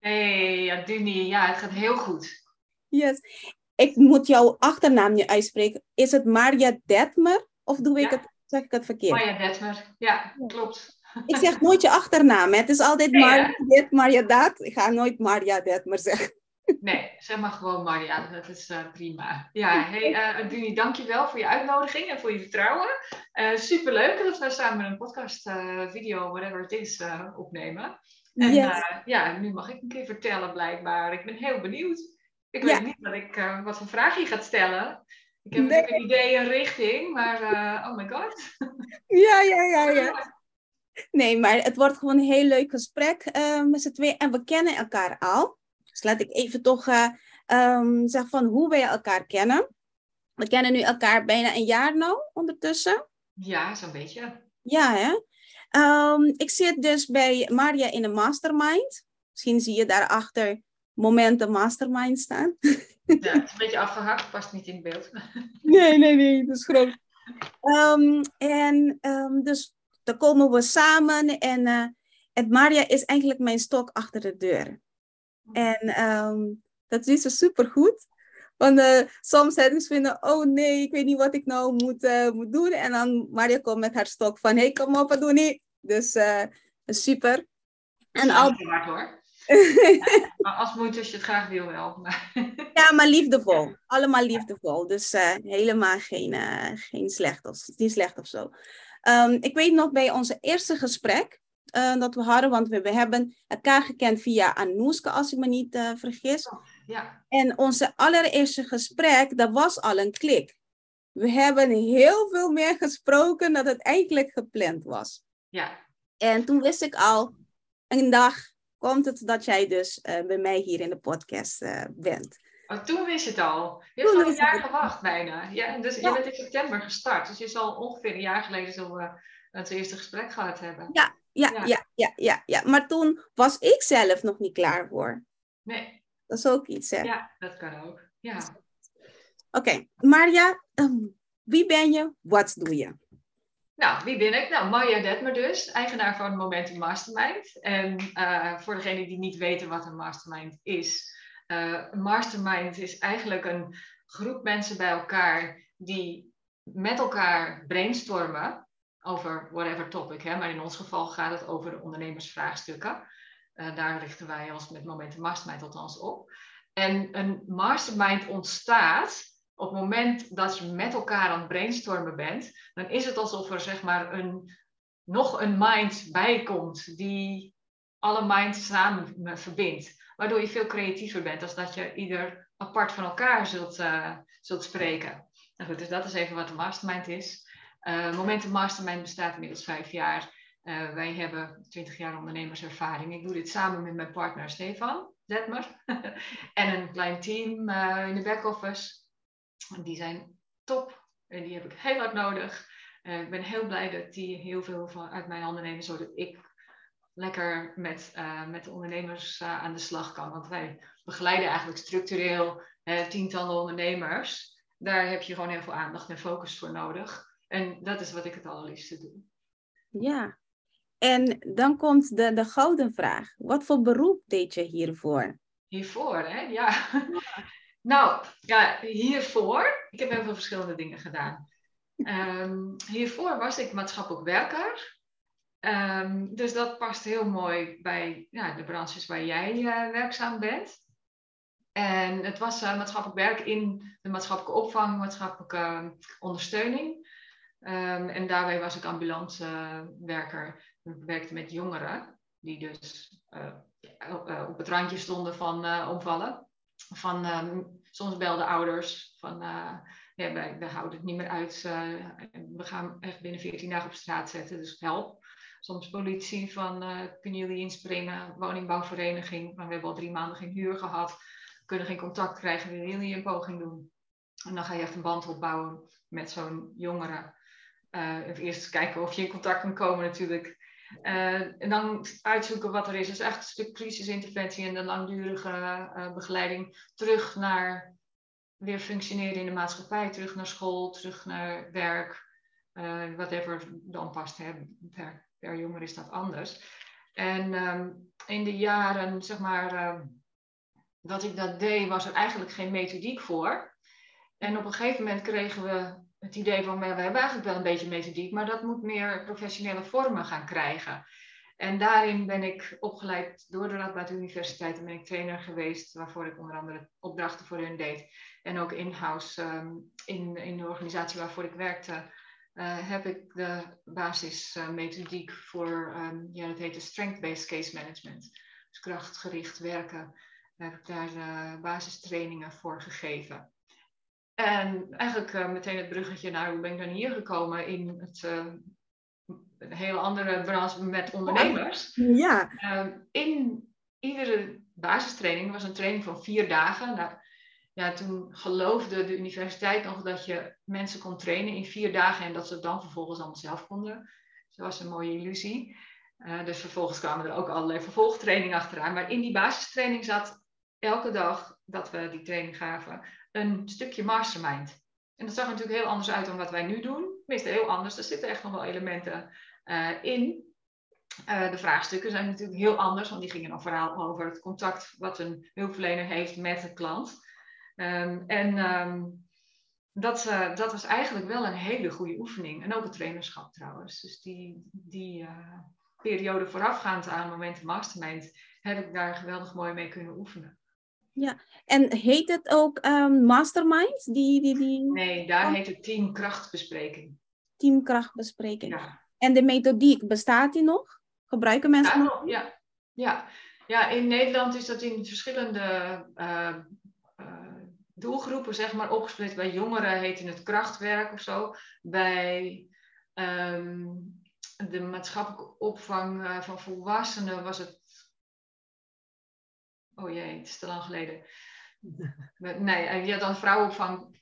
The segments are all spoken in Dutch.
Hey, Aduni, ja, het gaat heel goed. Yes. Ik moet jouw achternaam nu uitspreken. Is het Marja Detmer? Of doe ik Ja. het, zeg ik het verkeerd? Marja Detmer, ja, klopt. Ik zeg nooit je achternaam. hè. Het is altijd Nee? Marja dit, Marja dat. Ik ga nooit Marja Detmer zeggen. Nee, zeg maar gewoon Marja, dat is eh, prima. Ja, hey eh Aduni, dankjewel voor je uitnodiging en voor je vertrouwen. Eh superleuk dat we samen een podcast, video, whatever het is, opnemen. En Yes. eh, ja, nu mag ik een keer vertellen blijkbaar. Ik ben heel benieuwd. Ik Ja. weet niet wat, ik, eh, wat voor vraag je gaat stellen. Ik heb Nee. natuurlijk een idee, een richting, maar eh, oh my god. Ja, ja, ja, ja. Nee, maar het wordt gewoon een heel leuk gesprek met z'n tweeën. En we kennen elkaar al. Dus laat ik even toch eh, ehm, zeggen van hoe wij elkaar kennen. We kennen nu elkaar bijna een jaar nou ondertussen. Ja, zo'n beetje. Ja, hè? Ehm, ik zit dus bij Maria in een mastermind. Misschien zie je daarachter momenten mastermind staan. Ja, het is een beetje afgehakt, past niet in beeld. Nee, nee, nee, dat is groot. Ehm, en ehm, dus dan komen we samen en, eh, en Maria is eigenlijk mijn stok achter de deur. En ehm, dat is ze supergoed. Want eh, soms ze vinden, oh nee, ik weet niet wat ik nou moet, eh, moet doen. En dan Maria komt met haar stok van, hey, kom op, doe niet. Dus eh, super. En Ja, al, waard hoor. Maar als je het graag wil wel. Maar, ja, maar liefdevol. Allemaal liefdevol. Dus helemaal geen, geen slecht, of, niet slecht of zo. Ehm, ik weet nog bij onze eerste gesprek dat we hadden, want we, we hebben elkaar gekend via Anouska, als ik me niet vergis. Ja, En onze allereerste gesprek, dat was al een klik. We hebben heel veel meer gesproken dan het eigenlijk gepland was. ja, En toen wist ik al, een dag komt het dat jij dus eh, bij mij hier in de podcast eh, bent. oh, toen wist je het al. Je Toen hebt al een jaar het. gewacht bijna. Ja, dus Ja. je bent in september gestart. Dus je zal ongeveer een jaar geleden zo eh, het eerste gesprek gehad hebben. Ja, ja, Ja. ja, ja, ja, ja. Maar toen was ik zelf nog niet klaar voor. Nee, Dat is ook iets, hè? ja, dat kan ook. Ja. Oké, Marja, ehm, wie ben je? Wat doe je? Nou, wie ben ik? Nou, Marja Detmer dus, eigenaar van Momentum Mastermind. En eh, voor degenen die niet weten wat een mastermind is. een mastermind is eigenlijk een groep mensen bij elkaar die met elkaar brainstormen over whatever topic. Hè? Maar in ons geval gaat het over de ondernemersvraagstukken. Eh, daar richten wij ons met Momentum Mastermind althans op. En een mastermind ontstaat op het moment dat je met elkaar aan het brainstormen bent dan is het alsof er zeg maar een, nog een mind bij komt die alle minds samen verbindt. Waardoor je veel creatiever bent dan dat je ieder apart van elkaar zult, eh, zult spreken. Nou goed, dus dat is even wat een mastermind is. Eh Momentum Mastermind bestaat inmiddels vijf jaar. Eh, wij hebben 20 jaar ondernemerservaring. Ik doe dit samen met mijn partner Stefan Detmer. en een klein team eh, in de back-office. Die zijn top. En die heb ik heel hard nodig. Eh, ik ben heel blij dat die heel veel van, uit mijn handen nemen, zodat ik lekker met, met de ondernemers aan de slag kan. Want wij begeleiden eigenlijk structureel tientallen ondernemers. Daar heb je gewoon heel veel aandacht en focus voor nodig. En dat is wat ik het allerliefste doe. Ja. En dan komt de, de gouden vraag. Wat voor beroep deed je hiervoor? Hiervoor, hè? Ja. nou, ja, hiervoor. Ik heb heel veel verschillende dingen gedaan. Ehm, hiervoor was ik maatschappelijk werker. Ehm, dus dat past heel mooi bij ja, de branches waar jij eh, werkzaam bent. En het was eh, maatschappelijk werk in de maatschappelijke opvang, maatschappelijke eh, ondersteuning. Ehm, en daarbij was ik ambulance werker. Ik werkte met jongeren die dus eh, eh, op het randje stonden van eh, omvallen. Van, ehm, soms belden ouders van eh, ja, wij, wij houden het niet meer uit. eh, we gaan echt binnen 14 dagen op straat zetten, dus help. soms politie van uh, kunnen jullie inspringen, woningbouwvereniging, maar we hebben al drie maanden geen huur gehad, kunnen geen contact krijgen, willen jullie een poging doen? En dan ga je echt een band opbouwen met zo'n jongere. Uh, eerst kijken of je in contact kan komen natuurlijk. Uh, en dan uitzoeken wat er is. Dus echt een stuk crisisinterventie en de langdurige uh, begeleiding terug naar weer functioneren in de maatschappij, terug naar school, terug naar werk, uh, whatever dan past. Hè. Per, per jonger is dat anders. En um, in de jaren, zeg maar, dat ik dat deed, was er eigenlijk geen methodiek voor. En op een gegeven moment kregen we het idee van, we hebben eigenlijk wel een beetje methodiek, maar dat moet meer professionele vormen gaan krijgen. En daarin ben ik opgeleid door de Radboud Universiteit en ben ik trainer geweest, waarvoor ik onder andere opdrachten voor hun deed. En ook in-house um, in, in de organisatie waarvoor ik werkte, uh, heb ik de basismethodiek uh, voor, um, ja, dat heet de Strength-Based Case Management. Dus krachtgericht werken, heb ik daar uh, basistrainingen voor gegeven. En eigenlijk uh, meteen het bruggetje naar hoe ben ik dan hier gekomen in het een hele andere branche met ondernemers. Ja. Uh, in iedere basistraining was een training van vier dagen. Nou, ja, toen geloofde de universiteit nog dat je mensen kon trainen in vier dagen en dat ze het dan vervolgens allemaal zelf konden. Dus dat was een mooie illusie. Uh, dus vervolgens kwamen er ook allerlei vervolgtrainingen achteraan. Maar in die basistraining zat elke dag dat we die training gaven een stukje mastermind. En dat zag natuurlijk heel anders uit dan wat wij nu doen. Tenminste, heel anders. Er zitten echt nog wel elementen uh, in. Uh, de vraagstukken zijn natuurlijk heel anders, want die gingen dan vooral over het contact wat een hulpverlener heeft met de klant. Um, en um, dat, uh, dat was eigenlijk wel een hele goede oefening. En ook het trainerschap trouwens. Dus die, die periode voorafgaand aan Momenten Mastermind heb ik daar geweldig mooi mee kunnen oefenen. Ja, en heet het ook um, Mastermind? Die, die, die... Nee, daar heet het Teamkrachtbespreking. Teamkrachtbespreking. Ja. En de methodiek, bestaat die nog? Gebruiken mensen ja, nog? Ja. Ja. ja, in Nederland is dat in verschillende uh, uh, doelgroepen zeg maar, opgesplitst. Bij jongeren heet het krachtwerk of zo. Bij um, de maatschappelijke opvang uh, van volwassenen was het... Oh jee, het is te lang geleden. Nee, je had dan vrouwenopvang,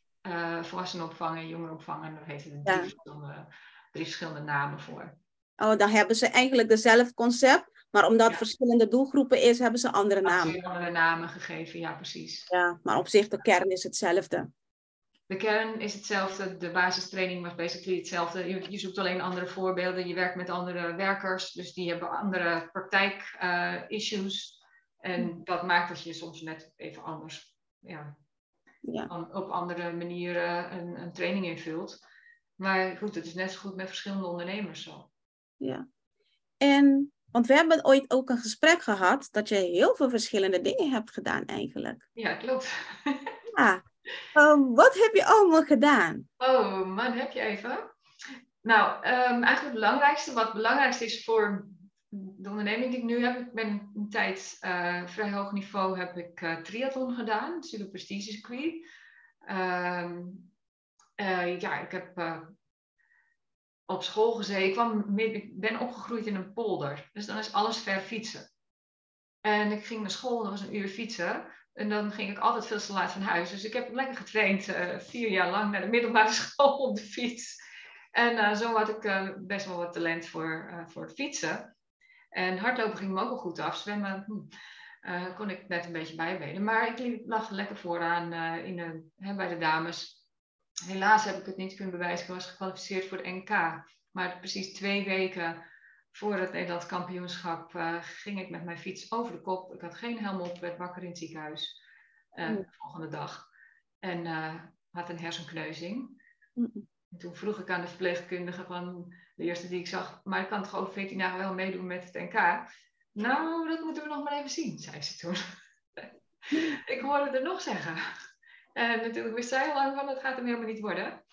volwassenenopvang en jongerenopvang. En dat heette het ja. verschillende drie verschillende namen voor. Oh, dan hebben ze eigenlijk dezelfde concept, maar omdat ja. verschillende doelgroepen is, hebben ze andere namen. Andere namen gegeven, ja, precies. Ja, maar op zich de kern is hetzelfde. De kern is hetzelfde, de basistraining was basically hetzelfde. Je, je zoekt alleen andere voorbeelden, je werkt met andere werkers, dus die hebben andere praktijk-issues. Uh, en dat maakt dat je soms net even anders, ja, ja. op andere manieren een, een training invult. Maar goed, het is net zo goed met verschillende ondernemers zo. Ja. En, want we hebben ooit ook een gesprek gehad dat je heel veel verschillende dingen hebt gedaan eigenlijk. Ja, klopt. ja. Um, wat heb je allemaal gedaan? Oh man, heb je even? Nou, um, eigenlijk het belangrijkste, wat het belangrijkste is voor de onderneming die ik nu heb. Ik ben een tijd uh, vrij hoog niveau heb ik uh, triathlon gedaan, super prestige. Um, uh, ja, ik heb op school gezeten. Ik, kwam, ik ben opgegroeid in een polder. Dus dan is alles ver fietsen. En ik ging naar school, dat was een uur fietsen. En dan ging ik altijd veel te laat van huis. Dus ik heb lekker getraind, vier jaar lang, naar de middelbare school op de fiets. En zo had ik best wel wat talent voor, voor het fietsen. En hardlopen ging me ook wel goed af. Zwemmen hm, kon ik net een beetje bijbenen. Maar ik lag lekker vooraan in de, hè, bij de dames. Helaas heb ik het niet kunnen bewijzen. Ik was gekwalificeerd voor de NK. Maar precies twee weken voor het Nederlands kampioenschap uh, ging ik met mijn fiets over de kop. Ik had geen helm op, werd wakker in het ziekenhuis uh, de volgende dag. En uh, had een hersenkneuzing. Mm. En toen vroeg ik aan de verpleegkundige van de eerste die ik zag, maar ik kan toch over 14 dagen wel meedoen met het NK? Nou, dat moeten we nog maar even zien, zei ze toen. ik hoorde er nog zeggen. En natuurlijk wist zij al lang van, dat gaat hem helemaal niet worden.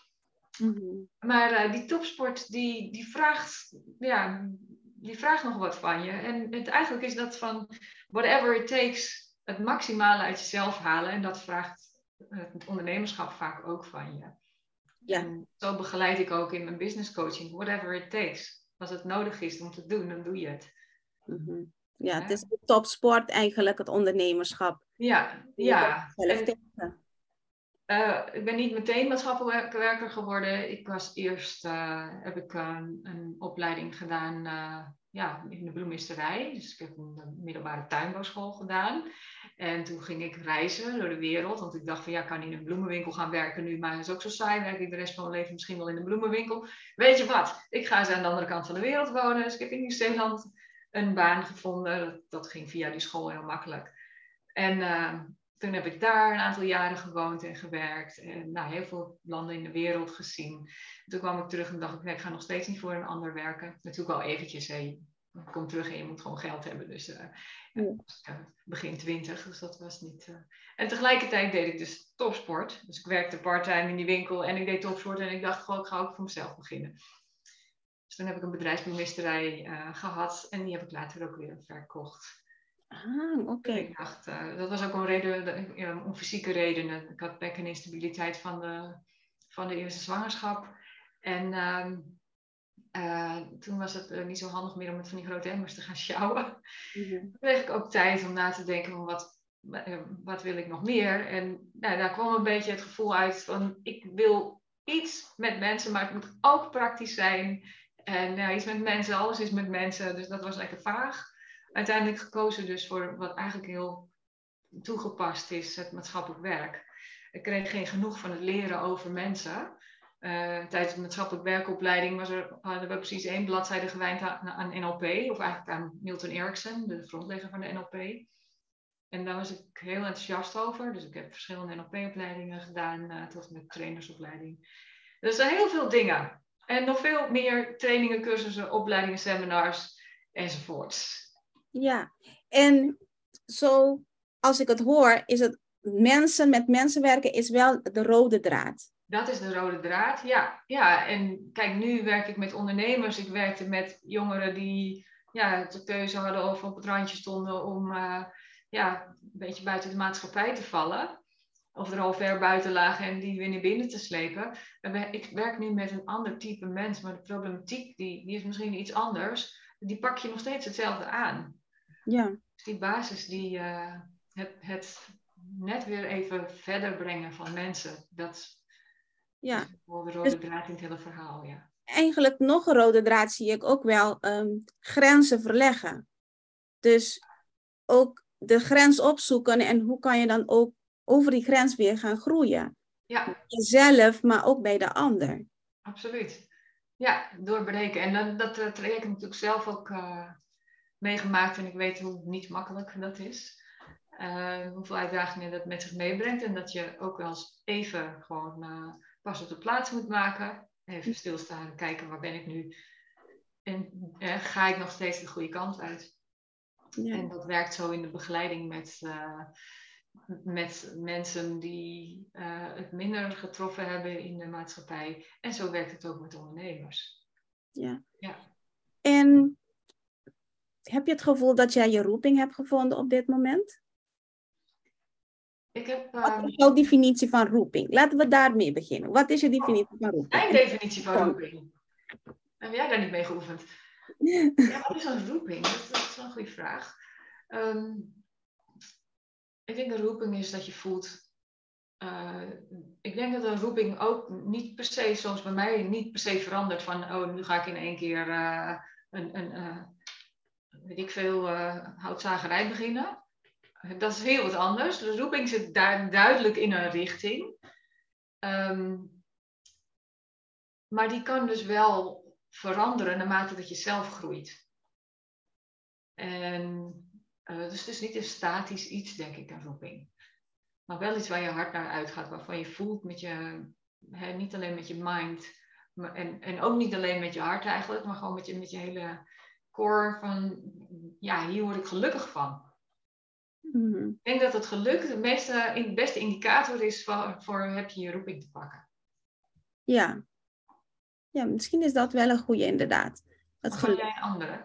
Mm-hmm. Maar uh, die topsport, die, die, vraagt, ja, die vraagt nog wat van je. En het, eigenlijk is dat van whatever it takes, het maximale uit jezelf halen. En dat vraagt het ondernemerschap vaak ook van je. Ja. En zo begeleid ik ook in mijn business coaching, whatever it takes. als het nodig is om te doen, dan doe je het. Mhm. Ja, het is een topsport eigenlijk, het ondernemerschap. Ja, ja. uh, ik ben niet meteen maatschappelijk werker geworden. Ik was eerst, uh, heb ik uh, een opleiding gedaan ja, in de bloemisterij. Dus ik heb een middelbare tuinbouwschool gedaan. En toen ging ik reizen door de wereld. Want ik dacht van ja, ik kan in een bloemenwinkel gaan werken nu. Maar het is ook zo saai. Werk ik de rest van mijn leven misschien wel in een bloemenwinkel. Weet je wat? Ik ga eens aan de andere kant van de wereld wonen. Dus ik heb in Nieuw-Zeeland een baan gevonden. Dat, ging via die school heel makkelijk. En uh, toen heb ik daar een aantal jaren gewoond en gewerkt. En nou, heel veel landen in de wereld gezien. toen kwam ik terug en dacht ik, nee, ik ga nog steeds niet voor een ander werken. Natuurlijk wel eventjes, hè. Je komt terug en je moet gewoon geld hebben. Dus uh, ja. begin twintig, dus dat was niet... Uh... En tegelijkertijd deed ik dus topsport. Dus ik werkte parttime in die winkel en ik deed topsport. En ik dacht gewoon, ik ga ook voor mezelf beginnen. Dus toen heb ik een bedrijfsbloemisterij uh, gehad. En die heb ik later ook weer verkocht. Ah, oké. Ik dacht, uh, dat was ook een reden, ja, om fysieke redenen. Ik had bek- en instabiliteit van de, van de eerste zwangerschap. En uh, uh, toen was het uh, niet zo handig meer om met van die grote emmers te gaan sjouwen. Mm -hmm. Toen kreeg ik ook tijd om na te denken van wat, wat wil ik nog meer. En nou, daar kwam een beetje het gevoel uit van ik wil iets met mensen, maar het moet ook praktisch zijn. En ja, iets met mensen, alles is met mensen. Dus dat was lekker vaag uiteindelijk gekozen dus voor wat eigenlijk heel toegepast is, het maatschappelijk werk. Ik kreeg geen genoeg van het leren over mensen. Uh, tijdens de maatschappelijk werkopleiding er, hadden we precies één bladzijde gewijd aan, aan, NLP, of eigenlijk aan Milton Erickson, de grondlegger van de NLP. En daar was ik heel enthousiast over. Dus ik heb verschillende NLP-opleidingen gedaan, uh, tot met trainersopleiding. Dus er zijn heel veel dingen. En nog veel meer trainingen, cursussen, opleidingen, seminars enzovoorts. Ja, en zo als ik het hoor, is het mensen met mensen werken is wel de rode draad. Dat is de rode draad, ja. ja. En kijk, nu werk ik met ondernemers. Ik werkte met jongeren die ja, de keuze hadden of op het randje stonden om uh, ja, een beetje buiten de maatschappij te vallen. Of er al ver buiten lagen en die weer naar binnen te slepen. Ik werk nu met een ander type mens, maar de problematiek die, die is misschien iets anders. Die pak je nog steeds hetzelfde aan. Ja. Dus die basis, die, uh, het, het net weer even verder brengen van mensen, dat ja. is de rode dus, draad in het hele verhaal. Ja. Eigenlijk nog een rode draad zie ik ook wel um, grenzen verleggen. Dus ook de grens opzoeken en hoe kan je dan ook over die grens weer gaan groeien. Ja. Jezelf, maar ook bij de ander. Absoluut. Ja, doorbreken. En dat, dat, dat traject natuurlijk zelf ook uh, meegemaakt en ik weet hoe niet makkelijk dat is. Uh, hoeveel uitdagingen dat met zich meebrengt en dat je ook wel eens even gewoon uh, pas op de plaats moet maken. Even stilstaan, kijken waar ben ik nu en uh, ga ik nog steeds de goede kant uit. Ja. En dat werkt zo in de begeleiding met, met mensen die het minder getroffen hebben in de maatschappij. En zo werkt het ook met ondernemers. Ja. ja. En heb je het gevoel dat jij je roeping hebt gevonden op dit moment? Ik heb, Wat is jouw definitie van roeping? Laten we daarmee beginnen. Wat is je definitie van roeping? Mijn definitie van roeping? Heb jij daar niet mee geoefend? ja, wat is een roeping? Dat, dat is wel een goede vraag. Um, ik denk een roeping is dat je voelt. Uh, ik denk dat een roeping ook niet per se, zoals bij mij, niet per se verandert van, oh, nu ga ik in één keer uh, een, een, uh, weet ik veel, houtzagerij beginnen. Dat is heel wat anders. De roeping zit daar duidelijk in een richting. Um, maar die kan dus wel veranderen naarmate dat je zelf groeit. En uh, dus het is niet een statisch iets, denk ik, een roeping. Maar wel iets waar je hart naar uitgaat, waarvan je voelt met je, hè, niet alleen met je mind, en, en ook niet alleen met je hart eigenlijk, maar gewoon met je, met je hele core van, ja, hier word ik gelukkig van. Mm-hmm. Ik denk dat het geluk de, meeste, beste indicator is voor, voor heb je je roeping te pakken. Ja. Ja, misschien is dat wel een goede inderdaad. Het of geluk. jij een andere?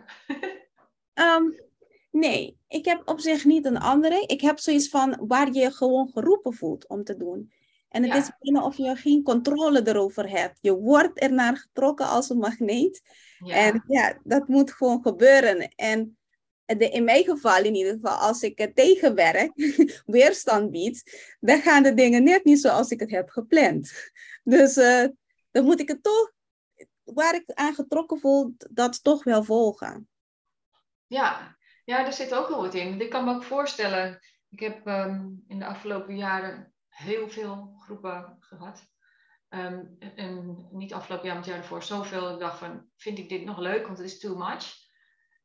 um, nee, ik heb op zich niet een andere. Ik heb zoiets van waar je je gewoon geroepen voelt om te doen. En het is bijna of je geen controle erover hebt. Je wordt ernaar getrokken als een magneet. En ja, dat moet gewoon gebeuren. En in mijn geval in ieder geval, als ik het tegenwerk, weerstand bied, dan gaan de dingen net niet zoals ik het heb gepland. Dus uh, dan moet ik het toch, waar ik aan getrokken voel, dat toch wel volgen. Ja, ja daar zit ook wel wat in. Ik kan me ook voorstellen, ik heb ehm, in de afgelopen jaren heel veel groepen gehad. Ehm, en niet afgelopen jaar, maar het ervoor zoveel. Ik dacht van, vind ik dit nog leuk, want het is too much.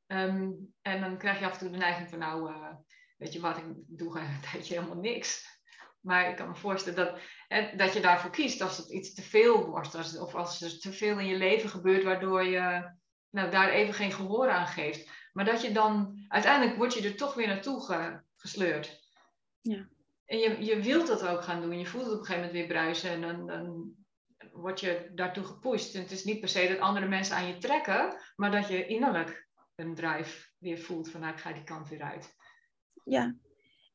Ehm, en dan krijg je af en toe de neiging van, nou, uh, weet je wat, ik doe een tijdje helemaal niks. Maar ik kan me voorstellen dat, hè, dat je daarvoor kiest als het iets te veel wordt. Als, of als er te veel in je leven gebeurt waardoor je nou, daar even geen gehoor aan geeft. Maar dat je dan, uiteindelijk word je er toch weer naartoe gesleurd. Ja. En je, je wilt dat ook gaan doen. Je voelt het op een gegeven moment weer bruisen. En dan, dan word je daartoe gepusht. En het is niet per se dat andere mensen aan je trekken. Maar dat je innerlijk een drive weer voelt van nou, ik ga die kant weer uit. Ja,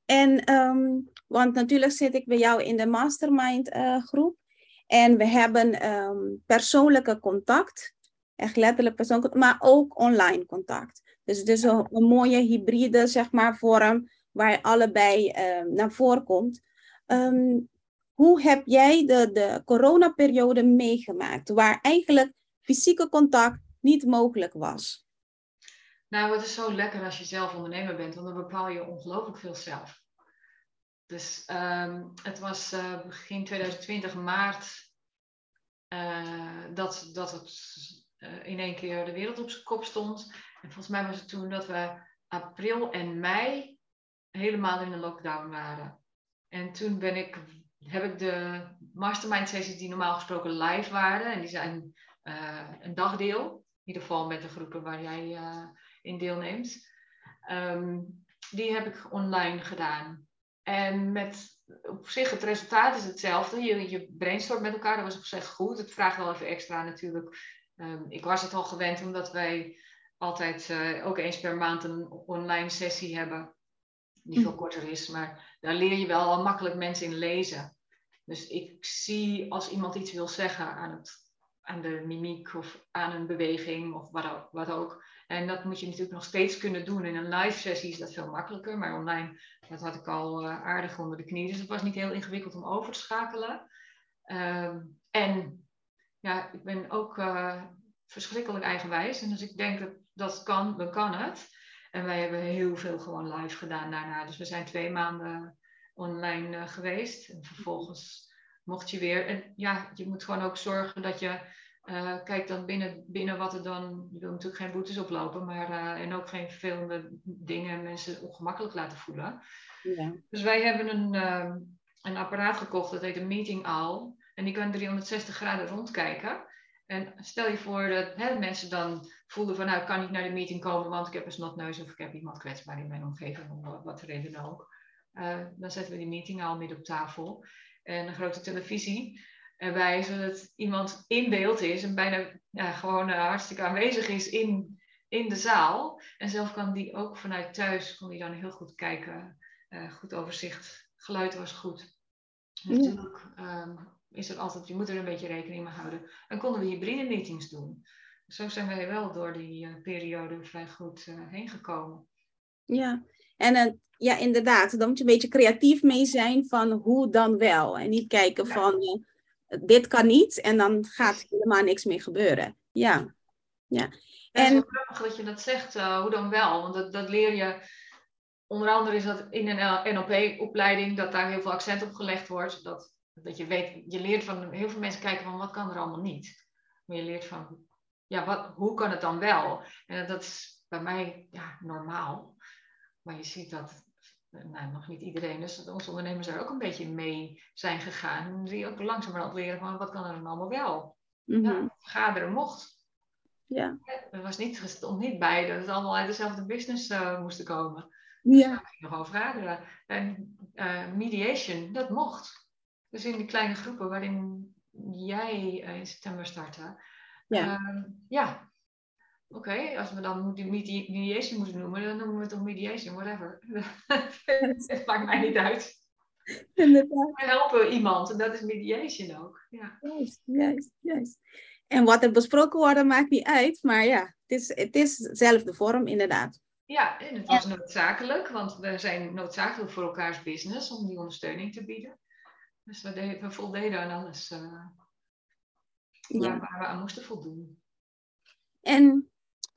en ehm, want natuurlijk zit ik bij jou in de mastermind uh, groep. En we hebben um, persoonlijke contact, echt letterlijk persoonlijk, maar ook online contact. Dus is een, een mooie hybride, zeg maar, vorm waar allebei uh, naar voren komt. Hoe heb jij de, de coronaperiode meegemaakt, waar eigenlijk fysieke contact niet mogelijk was? Nou, het is zo lekker als je zelf ondernemer bent, want dan bepaal je ongelooflijk veel zelf. Dus um, het was uh, begin 2020, maart, uh, dat, dat het uh, in één keer de wereld op zijn kop stond. En volgens mij was het toen dat we april en mei helemaal in de lockdown waren. En toen ben ik, heb ik de mastermind sessies die normaal gesproken live waren, en die zijn een dagdeel, in ieder geval met de groepen waar jij in deelneemt. Um, die heb ik online gedaan. En met op zich, het resultaat is hetzelfde. Je, je brainstormt met elkaar, dat was op zich goed. Het vraagt wel even extra natuurlijk. Um, ik was het al gewend omdat wij altijd uh, ook eens per maand een online sessie hebben. Die veel korter is, maar daar leer je wel al makkelijk mensen in lezen. Dus ik zie als iemand iets wil zeggen aan, het, aan de mimiek of aan een beweging of wat ook, wat ook en dat moet je natuurlijk nog steeds kunnen doen. In een live sessie is dat veel makkelijker, maar online, dat had ik al uh, aardig onder de knie. Dus het was niet heel ingewikkeld om over te schakelen. Uh, en ja, ik ben ook uh, verschrikkelijk eigenwijs. En als ik denk dat dat kan, dan kan het. En wij hebben heel veel gewoon live gedaan daarna. Dus we zijn twee maanden online uh, geweest. En vervolgens mocht je weer. En ja, je moet gewoon ook zorgen dat je uh, kijk dan binnen, binnen wat er dan, je wil natuurlijk geen boetes oplopen, maar uh, en ook geen vervelende dingen mensen ongemakkelijk laten voelen. Ja. Dus wij hebben een, uh, een apparaat gekocht, dat heet een Meeting Owl. En die kan 360 graden rondkijken. En stel je voor dat hè, mensen dan voelen van nou ik kan niet naar de meeting komen, want ik heb een snotneus of ik heb iemand kwetsbaar in mijn omgeving, om wat reden ook. dan zetten we die meeting al midden op tafel en een grote televisie erbij, zodat iemand in beeld is en bijna ja, gewoon uh, hartstikke aanwezig is in, in de zaal. En zelf kan die ook vanuit thuis, kon die dan heel goed kijken, uh, goed overzicht, geluid was goed. Natuurlijk um, is er altijd, je moet er een beetje rekening mee houden. En konden we hybride meetings doen. Zo zijn wij wel door die uh, periode vrij goed heen gekomen. Ja, en ja, inderdaad, dan moet je een beetje creatief mee zijn van hoe dan wel. En niet kijken van dit kan niet en dan gaat helemaal niks meer gebeuren. Ja. ja. En het is grappig dat je dat zegt, uh, hoe dan wel? Want dat, dat leer je, onder andere is dat in een NLP-opleiding, dat daar heel veel accent op gelegd wordt. Dat, dat je weet, je leert van, heel veel mensen kijken van wat kan er allemaal niet. Maar je leert van, ja, wat, hoe kan het dan wel? En dat is bij mij ja, normaal. Maar je ziet dat nou, nog niet iedereen, dus onze ondernemers daar ook een beetje mee zijn gegaan. Die ook langzamerhand leren van wat kan er dan allemaal wel. Mm -hmm. ja, vergaderen mocht. Ja. Er was niet, stond niet bij dat het allemaal uit dezelfde business uh, moesten komen. Ja. Dus nog over vergaderen. En uh, mediation, dat mocht. Dus in die kleine groepen waarin jij in september startte. Ja. Uh, ja, Oké, als we dan mediation moeten noemen, dan noemen we het toch mediation, whatever. Het maakt mij niet uit. Inderdaad. We helpen iemand en dat is mediation ook. Ja. Juist, juist, juist. En wat er besproken wordt, maakt niet uit. Maar ja, het is, het is dezelfde vorm inderdaad. Ja, en het was noodzakelijk, want we zijn noodzakelijk voor elkaars business om die ondersteuning te bieden. Dus we, deden, we voldeden aan alles uh, waar, waar, we aan moesten voldoen. En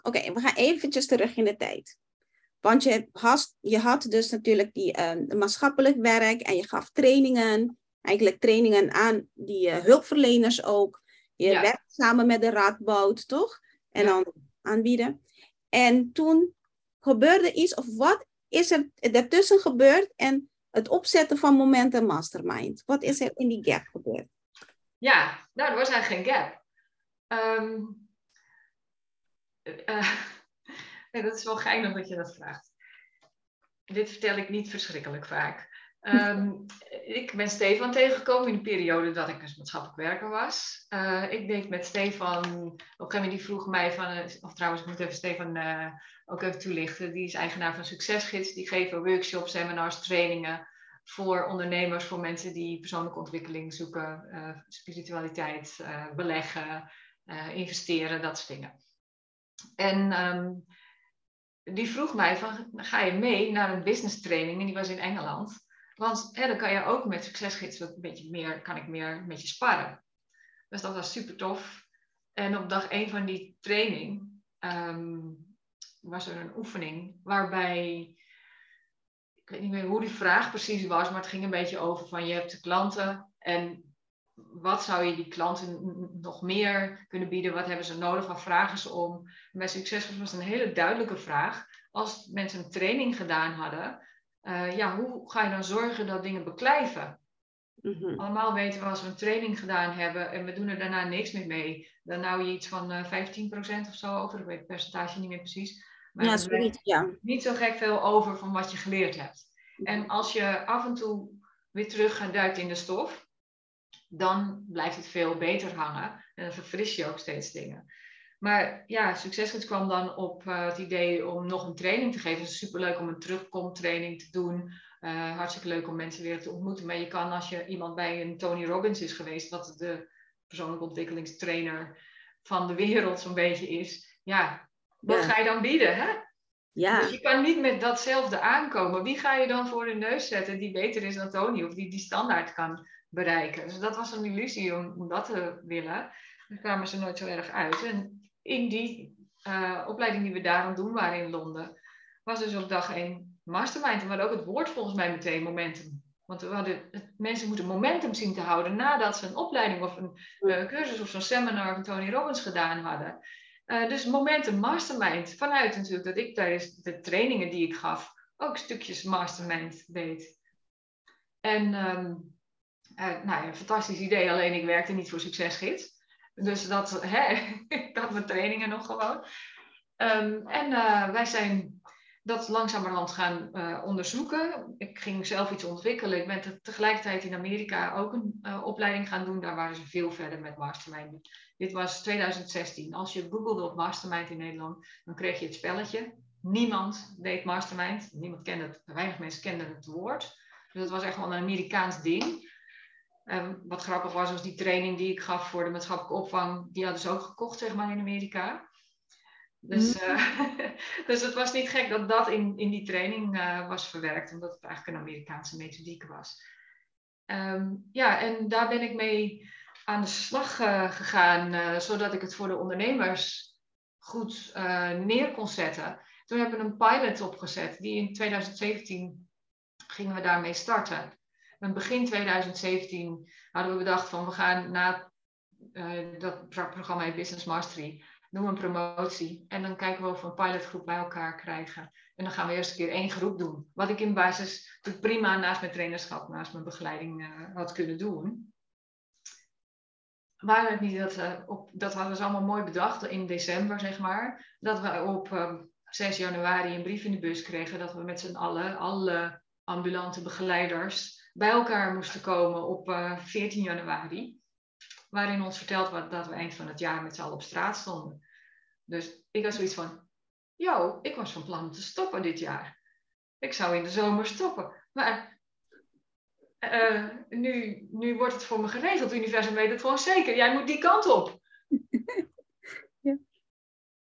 oké, we gaan eventjes terug in de tijd. Want je had, je had dus natuurlijk die uh, maatschappelijk werk en je gaf trainingen, eigenlijk trainingen aan die uh, hulpverleners ook. Je ja. werkt samen met de Radboud, toch? En dan aanbieden. En toen gebeurde iets, of wat is er daartussen gebeurd en het opzetten van Momentum Mastermind? Wat is er in die gap gebeurd? Ja, nou, er was eigenlijk geen gap. Um, uh, dat is wel geinig dat je dat vraagt. Dit vertel ik niet verschrikkelijk vaak. Um, ik ben Stefan tegengekomen in de periode dat ik dus maatschappelijk werker was. Uh, ik deed met Stefan, op een die vroeg mij van, eh, of trouwens ik moet even Stefan ook even toelichten. Die is eigenaar van Succesgids. Die geven workshops, seminars, trainingen voor ondernemers, voor mensen die persoonlijke ontwikkeling zoeken, spiritualiteit, beleggen, investeren, dat soort dingen. En um, die vroeg mij van, ga je mee naar een business training? En die was in Engeland. Want hè, dan kan je ook met succesgids een beetje meer, kan ik meer met je sparren. Dus dat was super tof. En op dag één van die training um, was er een oefening waarbij, ik weet niet meer hoe die vraag precies was, maar het ging een beetje over van je hebt klanten en wat zou je die klanten nog meer kunnen bieden? Wat hebben ze nodig? Wat vragen ze om? En bij Succesgids was een hele duidelijke vraag. Als mensen een training gedaan hadden, uh, ja, hoe ga je dan zorgen dat dingen beklijven? Mm Allemaal weten we als we een training gedaan hebben en we doen er daarna niks meer mee, dan hou je iets van uh, eh, 15% of zo over. Ik weet het percentage niet meer precies. Maar ja, zoiets, ja. Niet zo gek veel over van wat je geleerd hebt. Mhm. En als je af en toe weer terug gaat duiken in de stof, dan blijft het veel beter hangen. En dan verfris je ook steeds dingen. Maar ja, Succesgids kwam dan op uh, het idee om nog een training te geven. Het is superleuk om een terugkomtraining te doen. Uh, hartstikke leuk om mensen weer te ontmoeten. Maar je kan als je iemand bij een Tony Robbins is geweest, wat de persoonlijke ontwikkelingstrainer van de wereld zo'n beetje is. Ja, wat ga je dan bieden? Hè? Ja. Dus je kan niet met datzelfde aankomen. Wie ga je dan voor de neus zetten die beter is dan Tony of die die standaard kan bereiken? Dus dat was een illusie om, om dat te willen. Daar kwamen ze nooit zo erg uit. En in die uh, opleiding die we daarom doen waren in Londen, was dus op dag één mastermind. En we hadden ook het woord volgens mij meteen momentum. Want we hadden, mensen moeten momentum zien te houden nadat ze een opleiding of een uh, cursus of zo'n seminar van Tony Robbins gedaan hadden. Uh, dus momentum mastermind. Vanuit natuurlijk dat ik tijdens de trainingen die ik gaf ook stukjes mastermind deed. En um, nou ja, een fantastisch idee, alleen ik werkte niet voor Succesgids. Dus dat, hè, ik had mijn trainingen nog gewoon. Um, en uh, wij zijn dat langzamerhand gaan uh, onderzoeken. Ik ging zelf iets ontwikkelen. Ik ben tegelijkertijd in Amerika ook een opleiding gaan doen. Daar waren ze veel verder met mastermind. Dit was 2016. Als je googelde op mastermind in Nederland, dan kreeg je het spelletje. Niemand deed mastermind. Niemand kende het, weinig mensen kenden het woord. Dus dat was echt wel een Amerikaans ding. Um, wat grappig was, was die training die ik gaf voor de maatschappelijke opvang, die hadden ze ook gekocht, zeg maar, in Amerika. Dus, uh, dus het was niet gek dat dat in, in die training uh, was verwerkt, omdat het eigenlijk een Amerikaanse methodiek was. Um, ja, en daar ben ik mee aan de slag uh, gegaan, zodat ik het voor de ondernemers goed neer kon zetten. Toen hebben we een pilot opgezet, die in 2017 gingen we daarmee starten begin 2017 hadden we bedacht van we gaan na uh, dat programma Business Mastery doen we een promotie. En dan kijken we of we een pilotgroep bij elkaar krijgen. En dan gaan we eerst een keer één groep doen. Wat ik in basis prima naast mijn trainerschap, naast mijn begeleiding uh, had kunnen doen. Het niet dat, uh, op, dat hadden ze allemaal mooi bedacht in december, zeg maar. Dat we op 6 januari een brief in de bus kregen dat we met z'n allen, alle ambulante begeleiders, bij elkaar moesten komen op uh, eh, 14 januari. Waarin ons verteld werd dat we eind van het jaar met z'n allen op straat stonden. Dus ik had zoiets van, yo, ik was van plan om te stoppen dit jaar. Ik zou in de zomer stoppen. Maar uh, nu, nu wordt het voor me geregeld. Het universum weet het gewoon zeker. Jij moet die kant op. ja.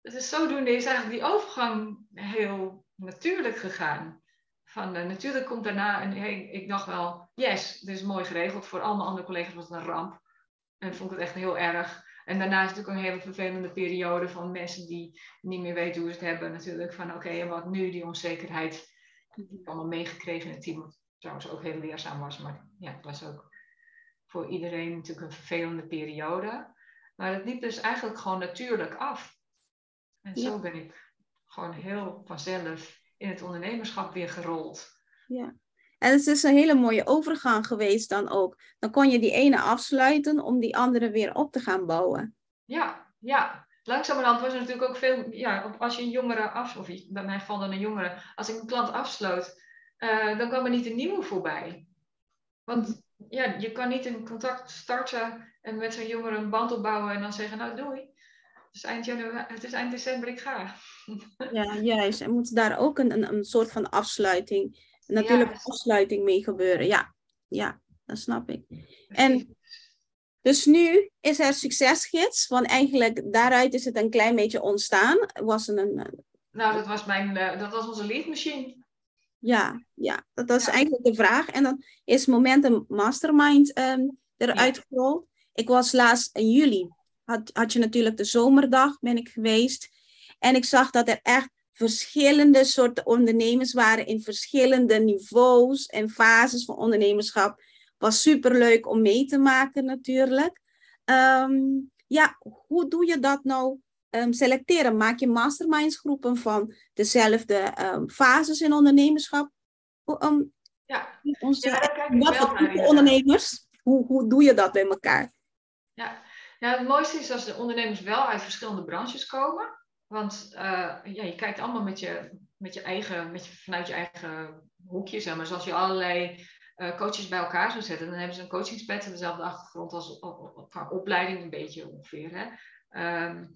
Dus zodoende is eigenlijk die overgang heel natuurlijk gegaan. Van, uh, natuurlijk komt daarna, en hey, ik dacht wel, yes, dit is mooi geregeld. Voor al mijn andere collega's was het een ramp. En vond ik het echt heel erg. En daarna is het natuurlijk een hele vervelende periode van mensen die niet meer weten hoe ze het hebben. Natuurlijk van oké, en wat nu, die onzekerheid. Die ik allemaal meegekregen in het team. Wat trouwens ook heel leerzaam was. Maar ja, het was ook voor iedereen natuurlijk een vervelende periode. Maar het liep dus eigenlijk gewoon natuurlijk af. En zo ben ik gewoon heel vanzelf in het ondernemerschap weer gerold. Ja. En het is een hele mooie overgang geweest dan ook. Dan kon je die ene afsluiten om die andere weer op te gaan bouwen. Ja, ja. Langzamerhand was er natuurlijk ook veel, ja, als je een jongere af, of bij mij valt dan een jongere, als ik een klant afsloot, uh, dan kwam er niet een nieuwe voorbij. Want ja, je kan niet een contact starten en met zo'n jongere een band opbouwen en dan zeggen, nou doei. Het is eind, januari, het is eind december, ik ga. Ja, juist. Er moet daar ook een, een, een soort van afsluiting natuurlijk ja. afsluiting mee gebeuren. Ja, ja, dat snap ik. En dus nu is er succesgids, want eigenlijk daaruit is het een klein beetje ontstaan. Was een, nou, dat was, mijn, uh, dat was onze leadmachine. Ja, ja, dat was eigenlijk de vraag. En dan is Momentum Mastermind um, eruit ja. gerold. Ik was laatst in juli, had, had je natuurlijk de zomerdag, ben ik geweest. En ik zag dat er echt verschillende soorten ondernemers waren in verschillende niveaus en fases van ondernemerschap. Was super leuk om mee te maken natuurlijk. Um, ja, hoe doe je dat nou um, selecteren? Maak je masterminds groepen van dezelfde um, fases in ondernemerschap? ja, onze, ja wat voor ondernemers? Hoe, hoe doe je dat bij elkaar? Ja. Ja, het mooiste is als de ondernemers wel uit verschillende branches komen. Want uh, ja, je kijkt allemaal met je, met je eigen, met je, vanuit je eigen hoekje, zeg maar. Zoals je allerlei uh, coaches bij elkaar zou zetten, dan hebben ze een coachingspad en dezelfde achtergrond als qua opleiding, een beetje ongeveer. Hè? Um,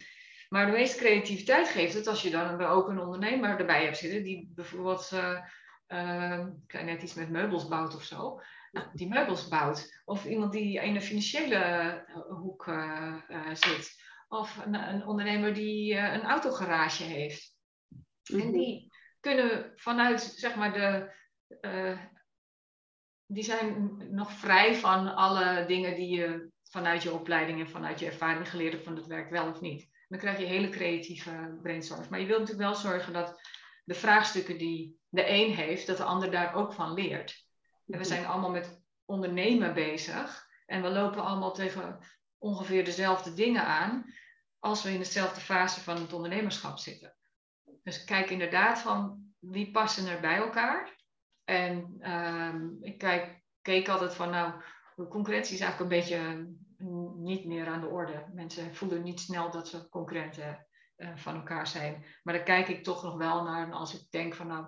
maar de meeste creativiteit geeft het als je dan ook een ondernemer erbij hebt zitten, die bijvoorbeeld, uh, uh, net iets met meubels bouwt of zo, nou, die meubels bouwt. Of iemand die in de financiële hoek zit. Of een, een ondernemer die een autogarage heeft. En mhm. die kunnen vanuit, zeg maar, de. Uh, die zijn nog vrij van alle dingen die je vanuit je opleiding en vanuit je ervaring geleerd hebt van het werkt wel of niet. Dan krijg je hele creatieve brainstorms. Maar je wilt natuurlijk wel zorgen dat de vraagstukken die de een heeft, dat de ander daar ook van leert. We zijn allemaal met ondernemen bezig. En we lopen allemaal tegen ongeveer dezelfde dingen aan als we in dezelfde fase van het ondernemerschap zitten. Dus kijk inderdaad van wie passen er bij elkaar. En um, ik kijk, keek altijd van nou, de concurrentie is eigenlijk een beetje niet meer aan de orde. Mensen voelen niet snel dat ze concurrenten uh, van elkaar zijn. Maar daar kijk ik toch nog wel naar. En als ik denk van nou,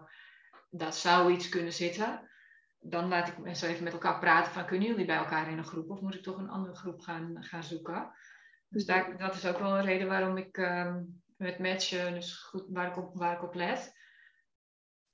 dat zou iets kunnen zitten. Dan laat ik mensen even met elkaar praten van kunnen jullie bij elkaar in een groep? Of moet ik toch een andere groep gaan, gaan zoeken? Dus daar, dat is ook wel een reden waarom ik uh, met matchen, dus goed waar ik op, waar ik op let.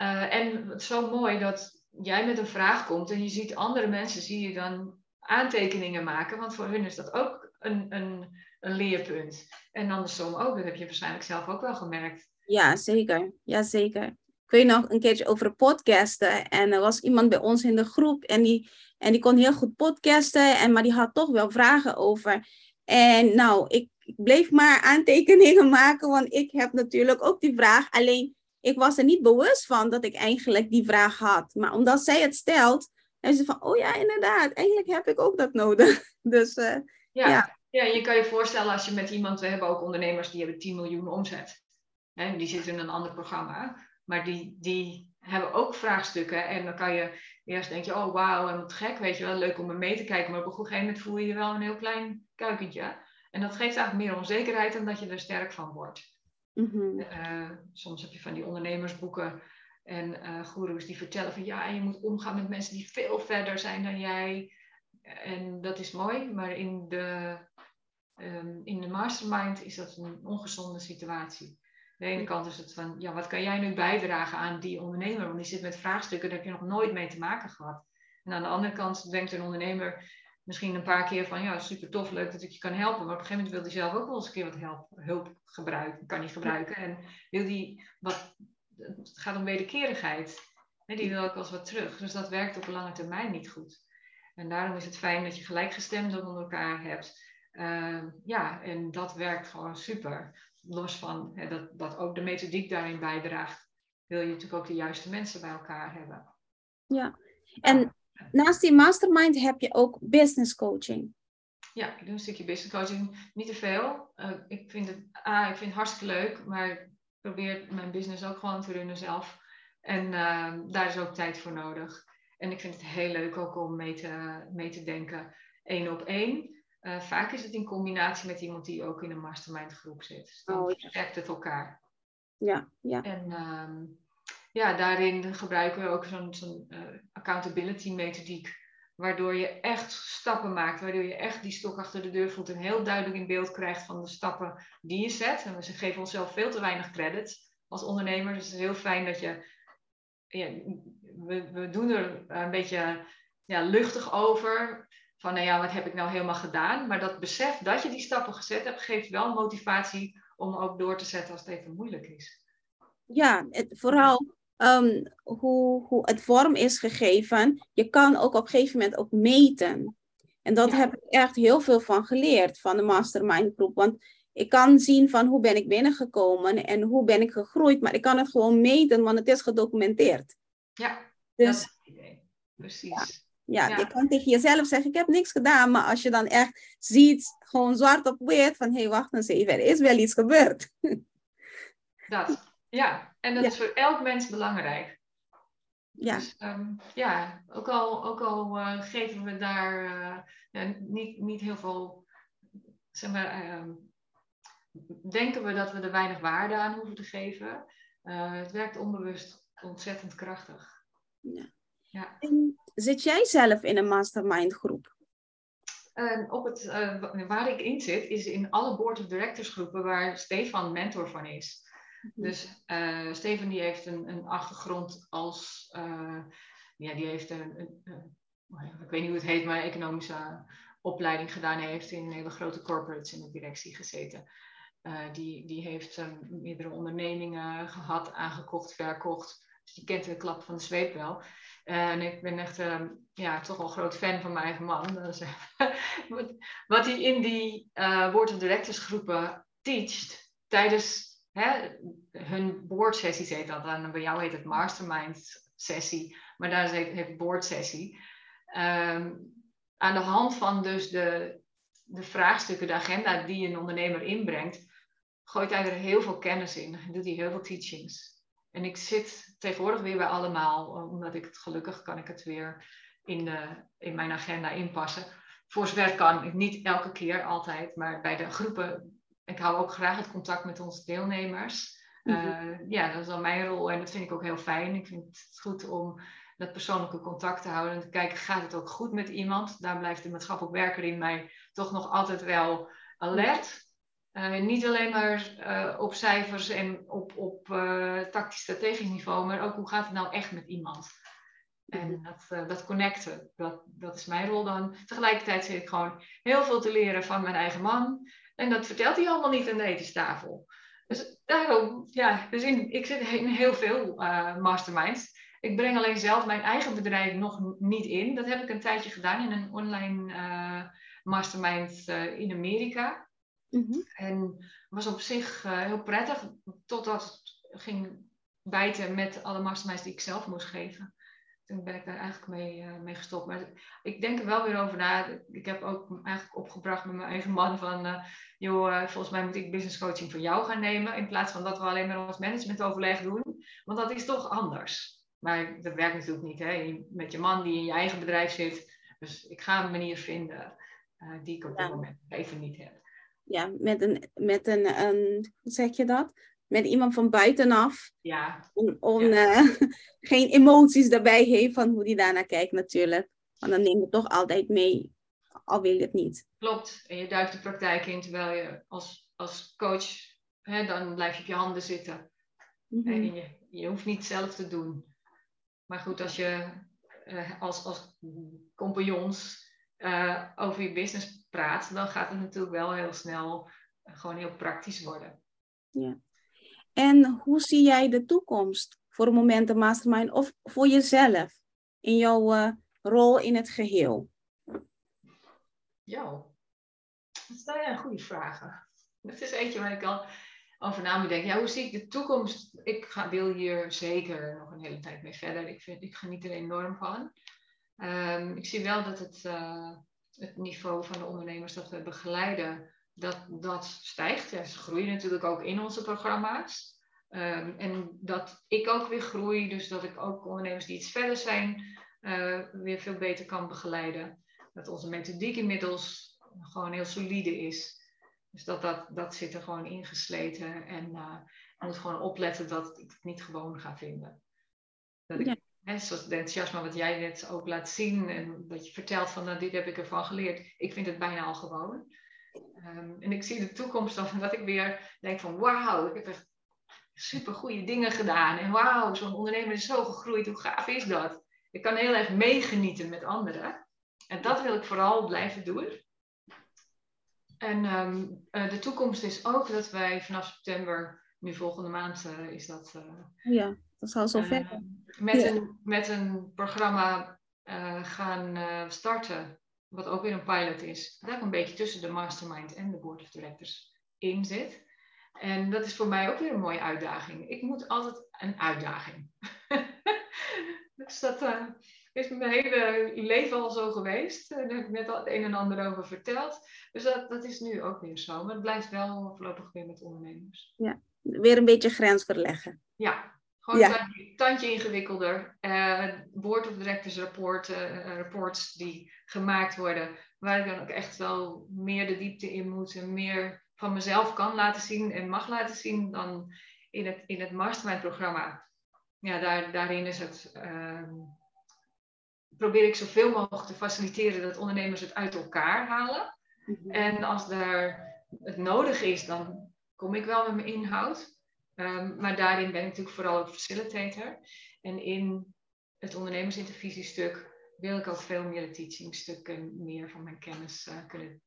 Uh, en het is zo mooi dat jij met een vraag komt en je ziet andere mensen, zie je dan aantekeningen maken, want voor hun is dat ook een, een, een leerpunt. En andersom ook, dat heb je waarschijnlijk zelf ook wel gemerkt. Ja, zeker. Ja, zeker. Ik weet nog een keertje over podcasten. En er was iemand bij ons in de groep en die, en die kon heel goed podcasten, en, maar die had toch wel vragen over en nou, ik, ik bleef maar aantekeningen maken, want ik heb natuurlijk ook die vraag. Alleen, ik was er niet bewust van dat ik eigenlijk die vraag had. Maar omdat zij het stelt, en ze van, oh ja, inderdaad, eigenlijk heb ik ook dat nodig. Dus uh, ja. ja. Ja, je kan je voorstellen als je met iemand, we hebben ook ondernemers die hebben 10 miljoen omzet. Hè, die zitten in een ander programma. Maar die, die hebben ook vraagstukken. En dan kan je eerst denk je, oh wauw, en wat gek, weet je wel, leuk om er mee te kijken. Maar op een gegeven moment voel je je wel een heel klein kuikentje. En dat geeft eigenlijk meer onzekerheid dan dat je er sterk van wordt. Mm soms heb je van die ondernemersboeken en uh, goeroes die vertellen van ja, je moet omgaan met mensen die veel verder zijn dan jij. En dat is mooi, maar in de, um, in de mastermind is dat een ongezonde situatie de ene kant is het van, ja, wat kan jij nu bijdragen aan die ondernemer? Want die zit met vraagstukken, daar heb je nog nooit mee te maken gehad. En aan de andere kant denkt een ondernemer misschien een paar keer van, ja, super tof, leuk dat ik je kan helpen. Maar op een gegeven moment wil hij zelf ook wel eens een keer wat hulp gebruiken, kan niet gebruiken. En wil die wat, het gaat om wederkerigheid. Die wil ook wel eens wat terug. Dus dat werkt op lange termijn niet goed. En daarom is het fijn dat je gelijkgestemden onder elkaar hebt. Uh, ja, en dat werkt gewoon super. Los van hè, dat, dat ook de methodiek daarin bijdraagt, wil je natuurlijk ook de juiste mensen bij elkaar hebben. Ja, en naast die mastermind heb je ook business coaching. Ja, ik doe een stukje business coaching. Niet te veel. Uh, ik vind het, ah, ik vind het hartstikke leuk, maar ik probeer mijn business ook gewoon te runnen zelf. En uh, daar is ook tijd voor nodig. En ik vind het heel leuk ook om mee te, mee te denken, één op één. Uh, vaak is het in combinatie met iemand die ook in een mastermind groep zit. Dus dan oh, ja. het elkaar. Ja, ja. En um, ja, daarin gebruiken we ook zo'n uh, accountability methodiek. Waardoor je echt stappen maakt, waardoor je echt die stok achter de deur voelt en heel duidelijk in beeld krijgt van de stappen die je zet. En we geven onszelf veel te weinig credit als ondernemer. Dus het is heel fijn dat je, ja, we, we doen er een beetje ja, luchtig over. Van nou ja, wat heb ik nou helemaal gedaan? Maar dat besef dat je die stappen gezet hebt, geeft wel motivatie om ook door te zetten als het even moeilijk is. Ja, het, vooral um, hoe, hoe het vorm is gegeven, je kan ook op een gegeven moment ook meten. En dat heb ik echt heel veel van geleerd van de mastermind groep. Want ik kan zien van hoe ben ik binnengekomen en hoe ben ik gegroeid, maar ik kan het gewoon meten, want het is gedocumenteerd. Ja, dus, dat is het idee. Precies. Ja. Ja, je kan tegen jezelf zeggen, ik heb niks gedaan, maar als je dan echt ziet, gewoon zwart op wit, van hé, hey, wacht eens even, er is wel iets gebeurd. Dat, ja, en dat is voor elk mens belangrijk. Ja. Dus, um, ja, ook al, ook al uh, geven we daar uh, ja, niet, niet heel veel, zeg maar, uh, denken we dat we er weinig waarde aan hoeven te geven. Uh, het werkt onbewust ontzettend krachtig. Ja. Ja. En zit jij zelf in een mastermind groep? op het, waar ik in zit, is in alle board of directors groepen waar Stefan mentor van is. Mhm. Dus uh, Steven die heeft een, een achtergrond als, uh, ja, die heeft een, een, ik weet niet hoe het heet, maar economische opleiding gedaan. Heeft in hele grote corporates in de directie gezeten. Die, die heeft meerdere ondernemingen gehad, aangekocht, verkocht. Dus die kent de klap van de zweep wel. En ik ben echt ja, toch wel groot fan van mijn eigen man. Wat hij in die board of directors groepen teacht tijdens hè, hun boardsessies heet dat. En bij jou heet het mastermind sessie, maar daar heet het boardsessie. Um, aan de hand van dus de, de vraagstukken, de agenda die een ondernemer inbrengt, gooit hij er heel veel kennis in. Doet hij heel veel teachings. En ik zit tegenwoordig weer bij allemaal, omdat ik het gelukkig kan ik het weer in, de, in mijn agenda inpassen. Voor zover kan, niet elke keer altijd, maar bij de groepen ik hou ook graag het contact met onze deelnemers. Mhm. Eh, ja, dat is dan mijn rol en dat vind ik ook heel fijn. Ik vind het goed om dat persoonlijke contact te houden en te kijken, gaat het ook goed met iemand? Daar blijft de maatschappelijk werker in mij toch nog altijd wel alert. Uh, niet alleen maar uh, op cijfers en op, op tactisch-strategisch niveau, maar ook hoe gaat het nou echt met iemand? En mhm. dat, dat connecten, dat, dat is mijn rol dan. Tegelijkertijd zit ik gewoon heel veel te leren van mijn eigen man. En dat vertelt hij allemaal niet aan de etenstafel. Dus daarom, ja, dus in, ik zit in heel veel masterminds. Ik breng alleen zelf mijn eigen bedrijf nog niet in. Dat heb ik een tijdje gedaan in een online mastermind in Amerika. Mm -hmm. En was op zich heel prettig, totdat het ging bijten met alle masterminds die ik zelf moest geven toen ben ik daar eigenlijk mee, uh, mee gestopt. Maar ik denk er wel weer over na. Ik heb ook eigenlijk opgebracht met mijn eigen man van, uh, joh, volgens mij moet ik business coaching voor jou gaan nemen, in plaats van dat we alleen maar ons managementoverleg doen. Want dat is toch anders. Maar dat werkt natuurlijk niet, hè? met je man die in je eigen bedrijf zit. Dus ik ga een manier vinden die ik op dit moment even niet heb. Ja, met een, met een, een hoe zeg je dat? met iemand van buitenaf. Ja. Om, eh, geen emoties daarbij heeft van hoe die daarnaar kijkt natuurlijk. Want dan neem je toch altijd mee, al wil je het niet. Klopt. En je duikt de praktijk in terwijl je als, als coach, hè, dan blijf je op je handen zitten. Mhm. En je, je hoeft niet zelf te doen. Maar goed, als je uh, als, als compagnons uh, over je business praat, dan gaat het natuurlijk wel heel snel gewoon heel praktisch worden. Ja. En hoe zie jij de toekomst voor een moment mastermind of voor jezelf in jouw rol in het geheel? Ja, dat een goede vragen. Dat is eentje waar ik al over na moet denken. Ja, hoe zie ik de toekomst? Ik ga, wil hier zeker nog een hele tijd mee verder. Ik, vind, ik geniet er enorm van. Um, ik zie wel dat het, uh, het niveau van de ondernemers dat we begeleiden, dat dat stijgt. Ja, ze groeien natuurlijk ook in onze programma's. Um, en dat ik ook weer groei, dus dat ik ook ondernemers die iets verder zijn, uh, weer veel beter kan begeleiden. Dat onze methodiek inmiddels gewoon heel solide is. Dus dat, dat, dat zit er gewoon ingesleten. En uh, ik moet gewoon opletten dat ik het niet gewoon ga vinden. Dat ik, hè, zoals het enthousiasme wat jij net ook laat zien. En dat je vertelt van nou, dit heb ik ervan geleerd. Ik vind het bijna al gewoon. Um, en ik zie de toekomst dan dat ik weer denk van wauw, ik heb echt super goede dingen gedaan. En wauw, zo'n ondernemer is zo gegroeid. Hoe gaaf is dat? Ik kan heel erg meegenieten met anderen. En dat wil ik vooral blijven doen. En um, uh, de toekomst is ook dat wij vanaf september, nu volgende maand uh, is dat. Uh, ja, dat zal zo ver. Met, ja. een, met een programma gaan starten, wat ook weer een pilot is. Dat een beetje tussen de mastermind en de board of directors in zit. En dat is voor mij ook weer een mooie uitdaging. Ik moet altijd een uitdaging. dus dat is mijn hele leven al zo geweest. Daar heb ik net al het een en ander over verteld. Dus dat, dat is nu ook weer zo. Maar het blijft wel voorlopig weer met ondernemers. Ja, weer een beetje grens verleggen. Ja, gewoon ja. een tandje, tandje ingewikkelder. Uh, board of directors rapporten, uh, reports die gemaakt worden. Waar ik dan ook echt wel meer de diepte in moet. En meer van mezelf kan laten zien en mag laten zien dan in het, in het mastermind programma. Ja, daar, daarin is het... Uh, probeer ik zoveel mogelijk te faciliteren dat ondernemers het uit elkaar halen. Mhm. En als daar het nodig is, dan kom ik wel met mijn inhoud. Um, maar daarin ben ik natuurlijk vooral ook facilitator. En in het ondernemersintervisiestuk wil ik ook veel meer de teachingstukken, meer van mijn kennis uh, kunnen,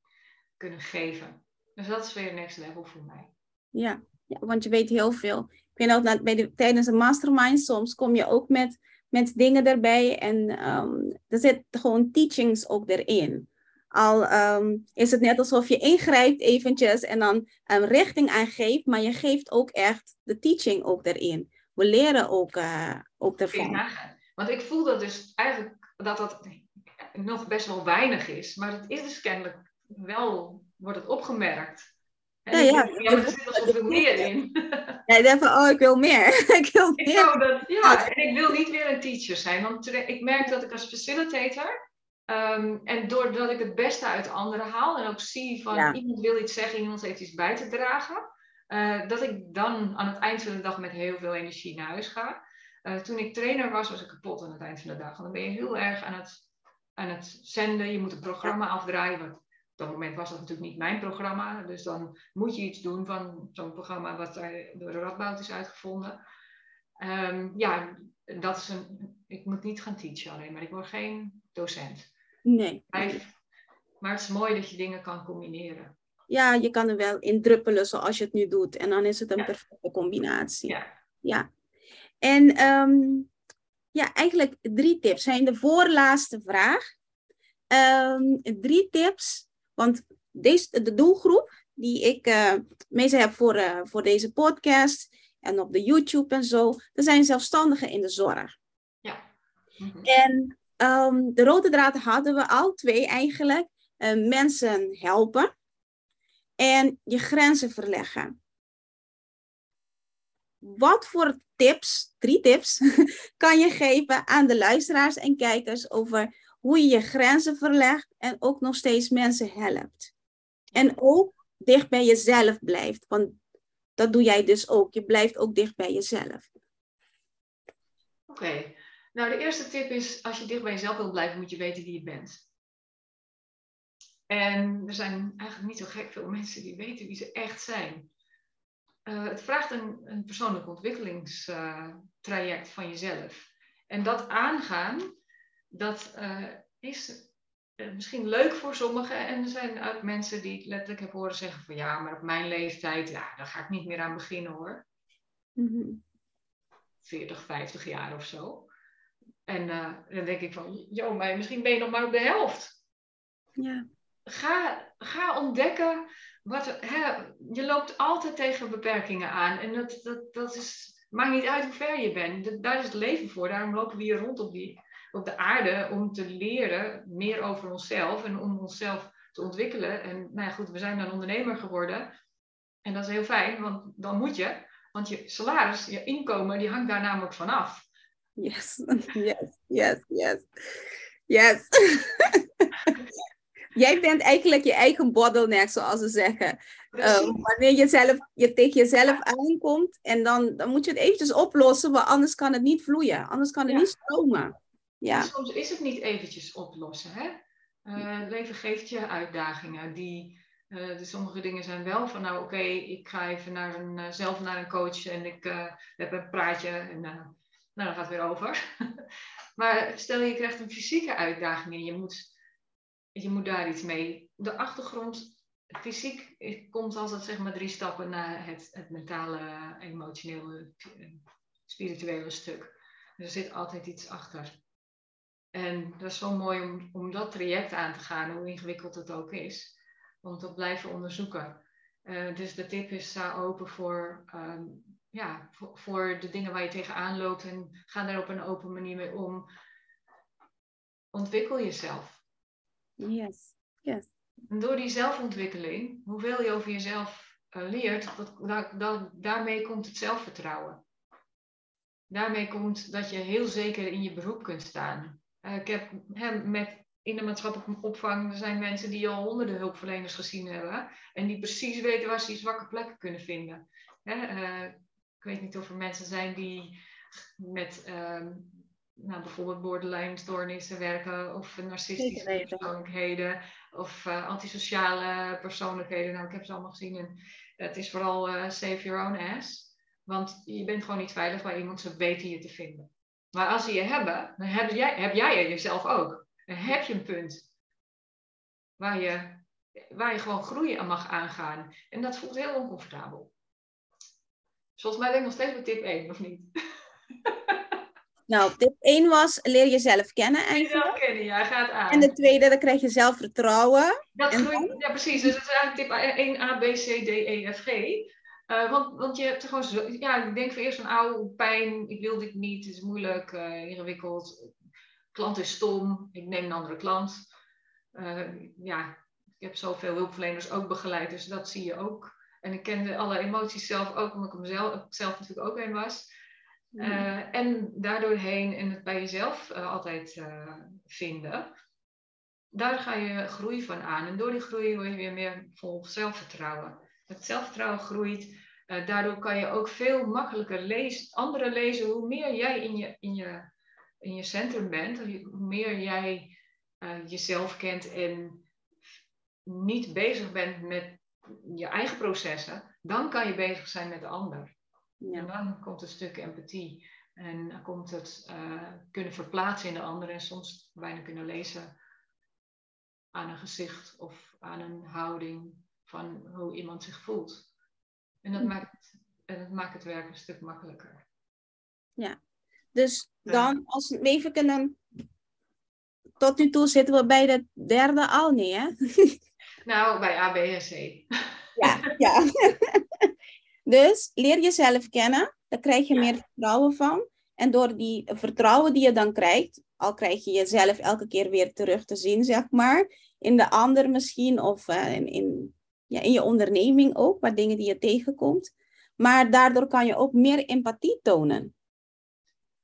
kunnen geven. Dus dat is weer next level voor mij. Ja, ja want je weet heel veel. Ik weet ook, bij de, tijdens een mastermind soms kom je ook met met dingen erbij. En um, er zit gewoon teachings ook erin. Al um, is het net alsof je ingrijpt eventjes en dan een richting aangeeft, maar je geeft ook echt de teaching ook erin. We leren ook, uh, ook ervan. Want ik voel dat dus eigenlijk dat dat nog best wel weinig is, maar het is dus kennelijk wel, wordt het opgemerkt. Ja, ja. ja, er zit meer in. Ja, ik denk van, oh, ik wil meer. ik wil meer. Ik dat, ja, en ik wil niet weer een teacher zijn. Want ik merk dat ik als facilitator... Um, en doordat ik het beste uit anderen haal... en ook zie van ja. iemand wil iets zeggen, iemand heeft iets bij te dragen... Uh, dat ik dan aan het eind van de dag met heel veel energie naar huis ga. Uh, toen ik trainer was, was ik kapot aan het eind van de dag. Want dan ben je heel erg aan het, aan het zenden. Je moet een programma afdraaien op dat moment was dat natuurlijk niet mijn programma. Dus dan moet je iets doen van zo'n programma wat door de Radboud is uitgevonden. Um, ja, dat is een, ik moet niet gaan teachen alleen, maar ik word geen docent. Nee. Maar het is mooi dat je dingen kan combineren. Ja, je kan er wel in druppelen zoals je het nu doet. En dan is het een ja. perfecte combinatie. Ja. ja. En um, ja, eigenlijk drie tips. Zijn de voorlaatste vraag. Um, drie tips want deze, de doelgroep die ik uh, meestal heb voor, uh, voor deze podcast en op de YouTube en zo, dat zijn zelfstandigen in de zorg. Ja. Mm-hmm. En um, de rode draad hadden we al twee eigenlijk. Uh, mensen helpen en je grenzen verleggen. Wat voor tips, drie tips, kan je geven aan de luisteraars en kijkers over hoe je je grenzen verlegt en ook nog steeds mensen helpt. En ook dicht bij jezelf blijft, want dat doe jij dus ook. Je blijft ook dicht bij jezelf. Oké. Nou de eerste tip is, als je dicht bij jezelf wilt blijven, moet je weten wie je bent. En er zijn eigenlijk niet zo gek veel mensen die weten wie ze echt zijn. Uh, het vraagt een, een persoonlijk ontwikkelingstraject uh, van jezelf. En dat aangaan, dat uh, is uh, misschien leuk voor sommigen. En er zijn ook mensen die ik letterlijk heb horen zeggen van ja, maar op mijn leeftijd, ja, daar ga ik niet meer aan beginnen hoor. Mm -hmm. 40, 50 jaar of zo. En uh, dan denk ik van, joh, maar misschien ben je nog maar op de helft. Ja. Ga, ga ontdekken wat. Hè, je loopt altijd tegen beperkingen aan. En dat, dat, dat is, maakt niet uit hoe ver je bent. Dat, daar is het leven voor. Daarom lopen we hier rond op, die, op de aarde om te leren meer over onszelf en om onszelf te ontwikkelen. En nou ja, goed, we zijn dan ondernemer geworden. En dat is heel fijn, want dan moet je. Want je salaris, je inkomen, die hangt daar namelijk vanaf. Yes, yes, yes, yes. Yes. Jij bent eigenlijk je eigen bottleneck, zoals ze zeggen. Uh, wanneer je, zelf, je tegen jezelf aankomt en dan, dan moet je het eventjes oplossen, want anders kan het niet vloeien. Anders kan het ja. niet stromen. Ja. soms is het niet eventjes oplossen. Hè? Uh, het leven geeft je uitdagingen. Die, uh, sommige dingen zijn wel van, nou oké, okay, ik ga even naar een, zelf naar een coach en ik heb een praatje. En, nou, dan gaat weer over. maar stel je krijgt een fysieke uitdaging en je moet je moet daar iets mee. De achtergrond, fysiek, komt altijd zeg maar drie stappen naar het, het mentale, emotionele, spirituele stuk. Er zit altijd iets achter. En dat is zo mooi om, om dat traject aan te gaan, hoe ingewikkeld het ook is. Om te blijven onderzoeken. Uh, dus de tip is, sta open voor, um, ja, voor, voor, de dingen waar je tegenaan loopt en ga daar op een open manier mee om. Ontwikkel jezelf. Yes, yes. En door die zelfontwikkeling, hoeveel je over jezelf uh, leert, dat, dat, daarmee komt het zelfvertrouwen. Daarmee komt dat je heel zeker in je beroep kunt staan. Uh, ik heb hè, met in de maatschappelijke opvang er zijn mensen die al honderden hulpverleners gezien hebben en die precies weten waar ze die zwakke plekken kunnen vinden. Hè, uh, ik weet niet of er mensen zijn die met ehm, nou, bijvoorbeeld borderline stoornissen werken of narcistische persoonlijkheden of uh, antisociale persoonlijkheden. Nou, ik heb ze allemaal gezien en het is vooral uh, save your own ass. Want je bent gewoon niet veilig bij iemand, ze weten je te vinden. Maar als ze je hebben, dan heb jij, heb jij jezelf ook. Dan heb je een punt waar je, waar je gewoon groeien aan mag aangaan. En dat voelt heel oncomfortabel. Volgens mij ben ik nog steeds bij tip 1, of niet? Nou, tip 1 was leer jezelf kennen eigenlijk. Jezelf kennen, ja, gaat aan. En de tweede, dan krijg je zelfvertrouwen. Dat en groeit, Ja, precies. Dus dat is eigenlijk tip 1 A, B, C, D, E, F, G. Uh, want, want je hebt er gewoon zo, ja, ik denk voor eerst van, oude pijn, ik wil dit niet, het is moeilijk, uh, ingewikkeld, klant is stom, ik neem een andere klant. Uh, ja, ik heb zoveel hulpverleners ook begeleid, dus dat zie je ook. En ik kende alle emoties zelf ook, omdat ik mezelf zelf natuurlijk ook een was. Uh, en daardoorheen en het bij jezelf uh, altijd uh, vinden, daar ga je groei van aan. En door die groei word je weer meer vol zelfvertrouwen. Het zelfvertrouwen groeit. daardoor kan je ook veel makkelijker lezen, anderen lezen. Hoe meer jij in je, in je, in je centrum bent, hoe meer jij jezelf kent en niet bezig bent met je eigen processen, dan kan je bezig zijn met de ander. Ja. En dan komt een stuk empathie. En dan komt het uh, kunnen verplaatsen in de ander en soms bijna kunnen lezen aan een gezicht of aan een houding van hoe iemand zich voelt. En dat, maakt, en dat maakt het werk een stuk makkelijker. Ja, dus dan als we even kunnen. Tot nu toe zitten we bij de derde al niet, hè? Nou, bij A, B en C. Ja, ja. Dus leer jezelf kennen, daar krijg je meer vertrouwen van. En door die vertrouwen die je dan krijgt, al krijg je jezelf elke keer weer terug te zien, zeg maar, in de ander misschien, of uh, in, in, ja, in je onderneming ook, wat dingen die je tegenkomt. Maar daardoor kan je ook meer empathie tonen.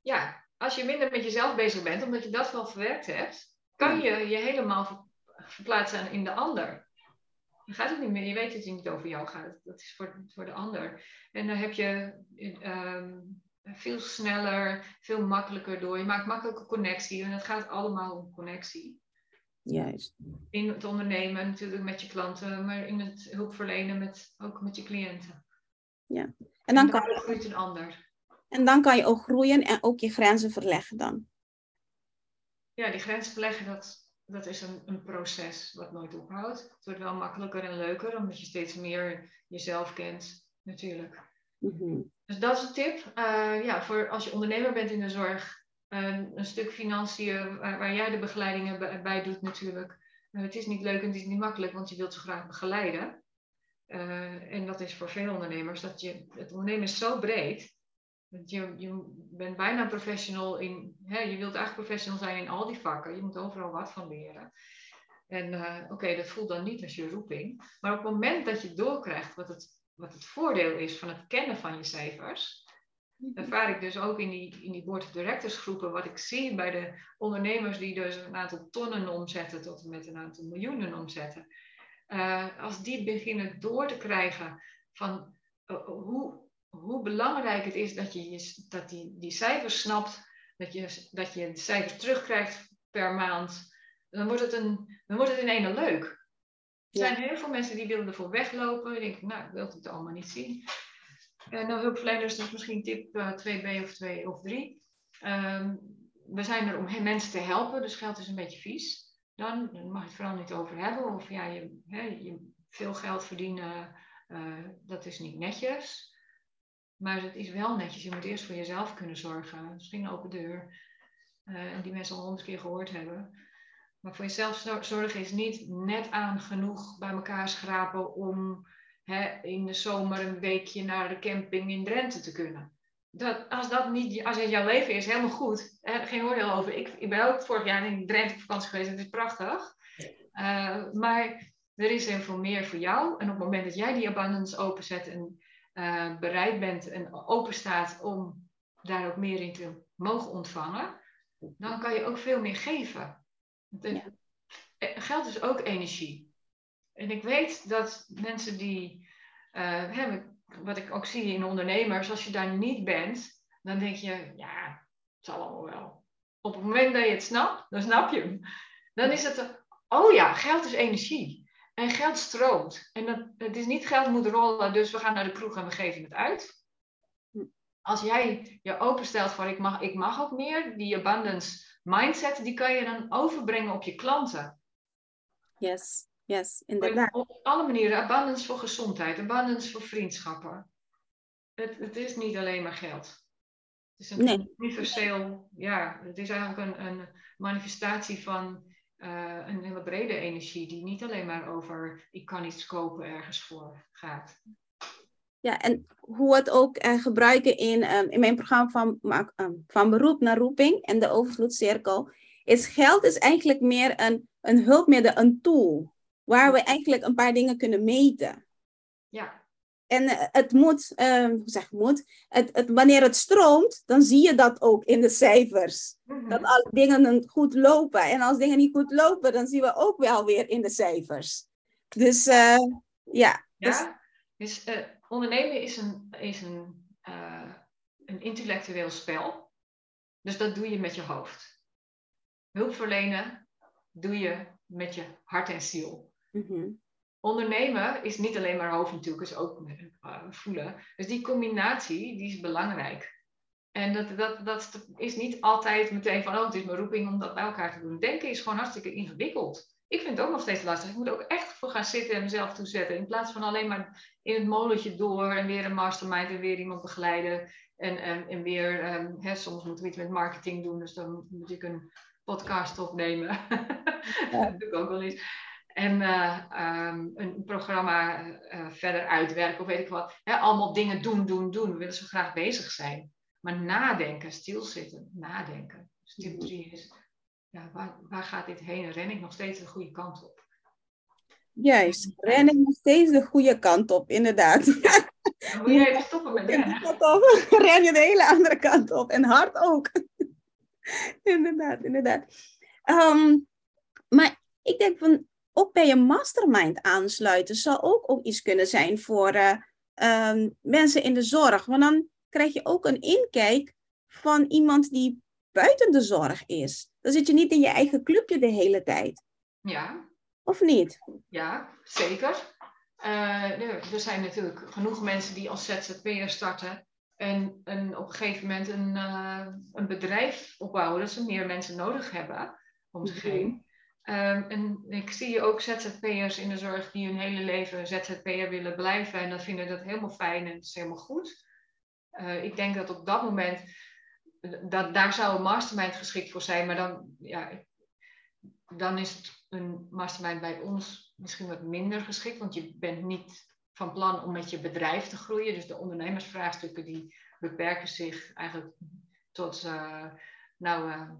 Ja, als je minder met jezelf bezig bent, omdat je dat wel verwerkt hebt, kan je je helemaal verplaatsen in de ander dan gaat het niet meer. Je weet dat het niet over jou gaat. Dat is voor, voor de ander. En dan heb je um, veel sneller, veel makkelijker door. Je maakt makkelijke connectie. En het gaat allemaal om connectie. Juist. In het ondernemen natuurlijk met je klanten, maar in het hulpverlenen met, ook met je cliënten. Ja. En dan, en kan je groeit een ander. En dan kan je ook groeien en ook je grenzen verleggen dan. ja, die grenzen leggen, dat, dat is een, een proces wat nooit ophoudt. Het wordt wel makkelijker en leuker, omdat je steeds meer jezelf kent, natuurlijk. Mhm. Dus dat is een tip. Uh, ja, voor als je ondernemer bent in de zorg, een stuk financiën waar, waar, jij de begeleidingen bij doet natuurlijk. Uh, het is niet leuk en het is niet makkelijk, want je wilt ze graag begeleiden. Uh, en dat is voor veel ondernemers, dat je, het ondernemen is zo breed. Je, je bent bijna professional in, hè, je wilt eigenlijk professional zijn in al die vakken. Je moet overal wat van leren. En oké, dat voelt dan niet als je roeping. Maar op het moment dat je doorkrijgt wat het wat het voordeel is van het kennen van je cijfers, mhm. ervaar ik dus ook in die, in die board of directors groepen, wat ik zie bij de ondernemers die dus een aantal tonnen omzetten tot en met een aantal miljoenen omzetten. Uh, als die beginnen door te krijgen van uh, hoe, hoe belangrijk het is dat je, dat die, die cijfers snapt, dat je, dat je de cijfers terugkrijgt per maand, dan wordt het, een, dan wordt het in ene leuk. Er zijn heel veel mensen die willen ervoor weglopen. Ik denk, nou, ik wil het allemaal niet zien. En nou, hulpverleners, dat is misschien tip uh, eh, 2b of 2 of 3. Um, we zijn er om mensen te helpen, dus geld is een beetje vies. Dan, dan mag je het vooral niet over hebben. Of ja, je, hè, je veel geld verdienen, uh, dat is niet netjes. Maar het is wel netjes. Je moet eerst voor jezelf kunnen zorgen. Misschien een open deur. Uh, die mensen al honderd keer gehoord hebben. Maar voor jezelf zorgen is niet net aan genoeg bij elkaar schrapen om hè, in de zomer een weekje naar de camping in Drenthe te kunnen. Dat, als dat niet, als het jouw leven is, helemaal goed. Geen oordeel over. Ik, ik ben ook vorig jaar in Drenthe op vakantie geweest het is prachtig. Uh, maar er is heel veel meer voor jou. En op het moment dat jij die abundance openzet en uh, bereid bent en open staat om daar ook meer in te mogen ontvangen, dan kan je ook veel meer geven. Ja. Eh, geld is ook energie. En ik weet dat mensen die, uh, wat ik ook zie in ondernemers, als je daar niet bent, dan denk je, ja, het zal allemaal wel. Op het moment dat je het snapt, dan snap je hem. Dan is het, oh ja, geld is energie. En geld stroomt. En dat, het is niet geld moet rollen, dus we gaan naar de kroeg en we geven het uit. Als jij je openstelt voor ik mag, ik mag ook meer, die abundance mindset, die kan je dan overbrengen op je klanten. Yes, yes, inderdaad. Op alle manieren, abundance voor gezondheid, abundance voor vriendschappen. Het, het is niet alleen maar geld. Het is een nee. universeel, ja, het is eigenlijk een, een manifestatie van uh, een hele brede energie, die niet alleen maar over ik kan iets kopen ergens voor gaat. Ja, en hoe we het ook uh, gebruiken in, um, in mijn programma van, um, van beroep naar roeping en de overvloedcirkel, is geld is eigenlijk meer een, een hulpmiddel, een tool, waar we eigenlijk een paar dingen kunnen meten. Ja. En uh, het moet, uh, hoe zeg moet, het, het, wanneer het stroomt, dan zie je dat ook in de cijfers. Mm -hmm. Dat alle dingen goed lopen. En als dingen niet goed lopen, dan zien we ook wel weer in de cijfers. Dus uh, ja. Ja, dus, dus ondernemen is een, is een, een intellectueel spel. Dus dat doe je met je hoofd. Hulp verlenen doe je met je hart en ziel. Mm-hmm. Ondernemen is niet alleen maar hoofd natuurlijk, is ook uh, voelen. Dus die combinatie, die is belangrijk. En dat, dat, dat is niet altijd meteen van, oh, het is mijn roeping om dat bij elkaar te doen. Denken is gewoon hartstikke ingewikkeld ik vind het ook nog steeds lastig. Ik moet ook echt voor gaan zitten en mezelf toezetten. In plaats van alleen maar in het molentje door en weer een mastermind en weer iemand begeleiden. En, en, en weer, um, hè, soms moeten we iets met marketing doen, dus dan moet ik een podcast opnemen. Dat doe ik ook wel eens. En uh, um, een programma uh, verder uitwerken of weet ik wat. Allemaal dingen doen, doen, doen. We willen zo graag bezig zijn. Maar nadenken, stilzitten, nadenken. Dus tip 3 is ja, waar, waar gaat dit heen? Ren ik nog steeds de goede kant op? Juist, ren ik nog steeds de goede kant op, inderdaad. dan moet je even stoppen met rennen. Ren je de hele andere kant op en hard ook. inderdaad, inderdaad. Um, maar ik denk van ook bij een mastermind aansluiten zou ook, ook iets kunnen zijn voor uh, um, mensen in de zorg. Want dan krijg je ook een inkijk van iemand die buiten de zorg is. Dan zit je niet in je eigen clubje de hele tijd. Ja. Of niet? Ja, zeker. Uh, er zijn natuurlijk genoeg mensen die als ZZP'er starten en, en op een gegeven moment een, uh, een bedrijf opbouwen, dat ze meer mensen nodig hebben. om zich heen. Ehm, en ik zie ook ZZP'ers in de zorg die hun hele leven ZZP'er willen blijven en dan vinden dat helemaal fijn en het is helemaal goed. Uh, ik denk dat op dat moment, dat, daar zou een mastermind geschikt voor zijn, maar dan, ja, dan is het een mastermind bij ons misschien wat minder geschikt, want je bent niet van plan om met je bedrijf te groeien. Dus de ondernemersvraagstukken die beperken zich eigenlijk tot, uh, nou, uh,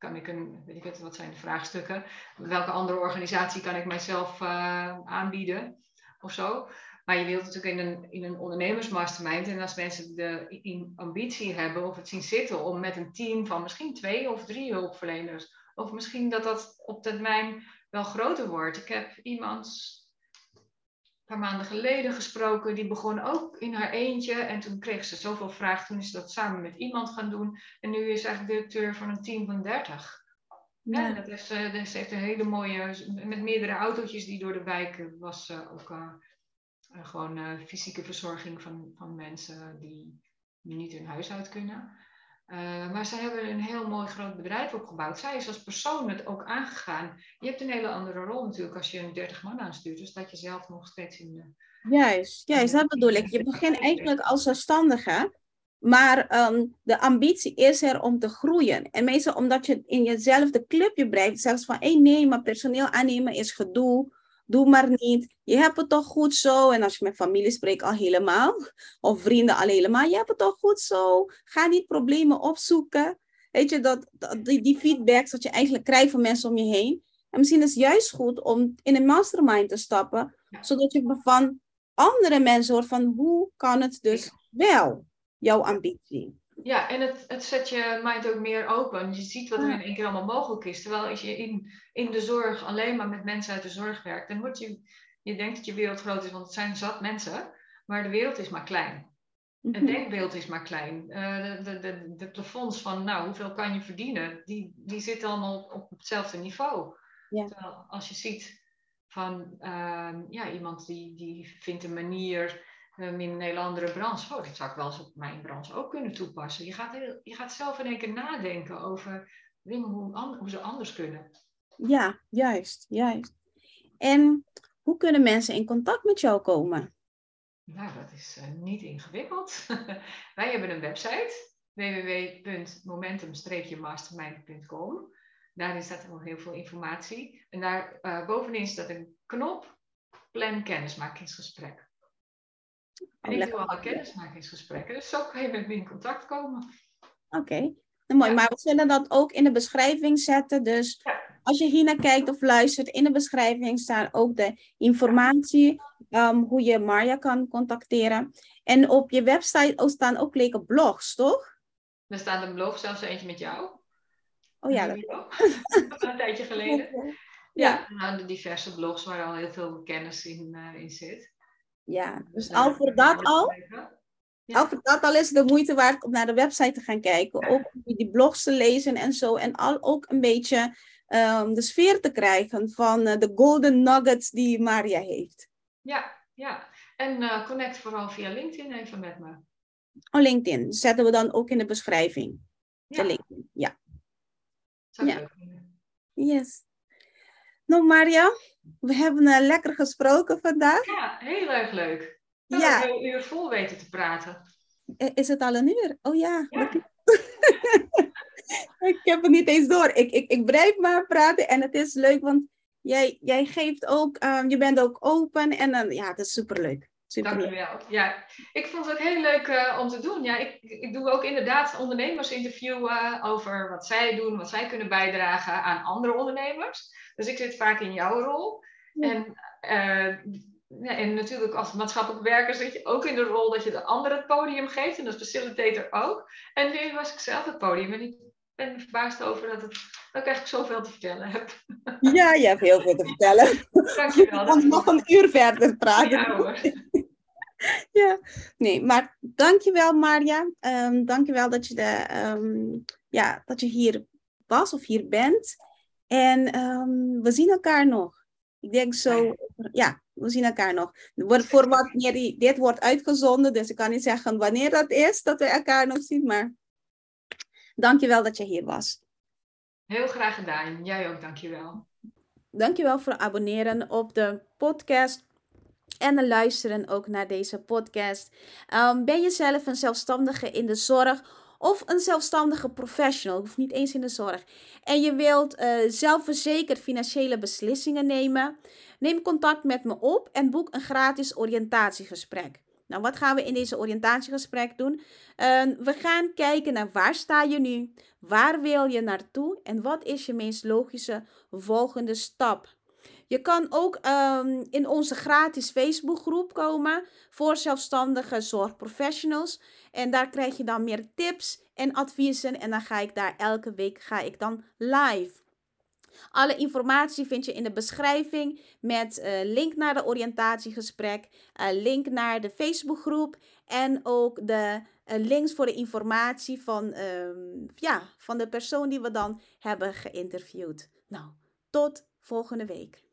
kan ik een, weet ik wat zijn de vraagstukken? Welke andere organisatie kan ik mijzelf uh, aanbieden of zo? Maar je wilt natuurlijk in een, in een ondernemersmastermind en als mensen de in ambitie hebben of het zien zitten om met een team van misschien twee of drie hulpverleners, of misschien dat dat op termijn wel groter wordt. Ik heb iemand paar maanden geleden gesproken. Die begon ook in haar eentje. En toen kreeg ze zoveel vragen. Toen is ze dat samen met iemand gaan doen. En nu is ze eigenlijk directeur van een team van 30. Ja, dat is, uh, ze heeft een hele mooie, met meerdere autootjes die door de wijk was uh, ook uh, gewoon fysieke verzorging van, van mensen die, die niet hun huis uit kunnen. Uh, maar ze hebben een heel mooi groot bedrijf opgebouwd. Zij is als persoon het ook aangegaan. Je hebt een hele andere rol natuurlijk als je een 30 man aanstuurt. Dus dat je zelf nog steeds in de... Juist, juist dat bedoel ik. Je begint eigenlijk als zelfstandige. Maar um, de ambitie is er om te groeien. En meestal omdat je in jezelfde clubje blijft. Zelfs van, hé nee, maar personeel aannemen is gedoe doe maar niet. Je hebt het toch goed zo. En als je met familie spreekt, al helemaal. Of vrienden al helemaal. Je hebt het toch goed zo. Ga niet problemen opzoeken. Weet je, dat, die, die feedbacks dat je eigenlijk krijgt van mensen om je heen. En misschien is het juist goed om in een mastermind te stappen. Zodat je van andere mensen hoort van hoe kan het dus wel, jouw ambitie. Ja, en het, het zet je mind ook meer open. Je ziet wat er in één keer allemaal mogelijk is. Terwijl als je in, in de zorg alleen maar met mensen uit de zorg werkt, dan word je, je denkt dat je wereld groot is, want het zijn zat mensen, maar de wereld is maar klein. Het mhm. denkbeeld is maar klein. Uh, de, de, de, plafonds van, nou, hoeveel kan je verdienen, die, die zitten allemaal op hetzelfde niveau. Ja. Terwijl als je ziet van uh, ja, iemand die, die vindt een manier in een hele andere branche. Oh, dat zou ik wel eens op mijn branche ook kunnen toepassen. Je gaat, heel, je gaat zelf in één keer nadenken over dingen hoe, hoe ze anders kunnen. Ja, juist, juist. En hoe kunnen mensen in contact met jou komen? Nou, dat is uh, niet ingewikkeld. Wij hebben een website www.momentum-mastermind.com. Daarin staat nog heel veel informatie. En daar uh, bovenin staat een knop, plan kennismakingsgesprek. En ik doe alle kennismakingsgesprekken, dus zo kan je met me in contact komen. Oké, okay. Nou, mooi. Maar we zullen dat ook in de beschrijving zetten. Dus als je hier naar kijkt of luistert, in de beschrijving staan ook de informatie um, hoe je Marja kan contacteren. En op je website staan ook leuke blogs, toch? Er staat een blog, zelfs eentje met jou. Oh ja, dat een tijdje geleden. Ja, ja. Nou, de diverse blogs waar al heel veel kennis in, uh, in zit. Ja, dus al voor dat al, al voor dat al is de moeite waard om naar de website te gaan kijken. Ook die blogs te lezen en zo. En al ook een beetje um, de sfeer te krijgen van uh, de golden nuggets die Maria heeft. Ja, ja. En uh, connect vooral via LinkedIn even met me. Oh, LinkedIn. Zetten we dan ook in de beschrijving. Ja. De LinkedIn, ja. Zou ja. Yes. Nou, Maria, we hebben uh, lekker gesproken vandaag. Ja, heel erg leuk. We ja. een uur vol weten te praten. Is het al een uur? Oh ja. ik heb het niet eens door. Ik, ik, ik blijf maar praten en het is leuk, want jij, jij geeft ook, um, je bent ook open en dan, ja, het is superleuk. Super Dankjewel. Ja, ik vond het ook heel leuk uh, om te doen. Ja, ik, ik doe ook inderdaad ondernemers interviewen over wat zij doen, wat zij kunnen bijdragen aan andere ondernemers. Dus ik zit vaak in jouw rol. En, uh, ja, en natuurlijk als maatschappelijk werker zit je ook in de rol dat je de ander het podium geeft. En als facilitator ook. En nu was ik zelf het podium. En ik ben verbaasd over dat, het, dat ik eigenlijk zoveel te vertellen heb. Ja, je hebt heel veel te vertellen. Dankjewel. Om nog een uur verder praten. Ja, hoor. ja, nee, maar dankjewel Marja. Um, dankjewel dat je, de, um, ja, dat je hier was of hier bent. En um, we zien elkaar nog. Ik denk zo, ja, we zien elkaar nog. Voor wanneer dit wordt uitgezonden, dus ik kan niet zeggen wanneer dat is, dat we elkaar nog zien, maar dankjewel dat je hier was. Heel graag gedaan. Jij ook, dankjewel. Dankjewel voor het abonneren op de podcast en luisteren ook naar deze podcast. Um, ben je zelf een zelfstandige in de zorg of een zelfstandige professional, hoeft niet eens in de zorg, en je wilt uh, zelfverzekerd financiële beslissingen nemen? Neem contact met me op en boek een gratis oriëntatiegesprek. Nou, wat gaan we in deze oriëntatiegesprek doen? Uh, we gaan kijken naar waar sta je nu, waar wil je naartoe en wat is je meest logische volgende stap. Je kan ook um, in onze gratis Facebookgroep komen voor zelfstandige zorgprofessionals. En daar krijg je dan meer tips en adviezen. En dan ga ik daar elke week ga ik dan live. Alle informatie vind je in de beschrijving met uh, link naar de oriëntatiegesprek, uh, link naar de Facebookgroep en ook de uh, links voor de informatie van, um, ja, van de persoon die we dan hebben geïnterviewd. Nou, tot volgende week.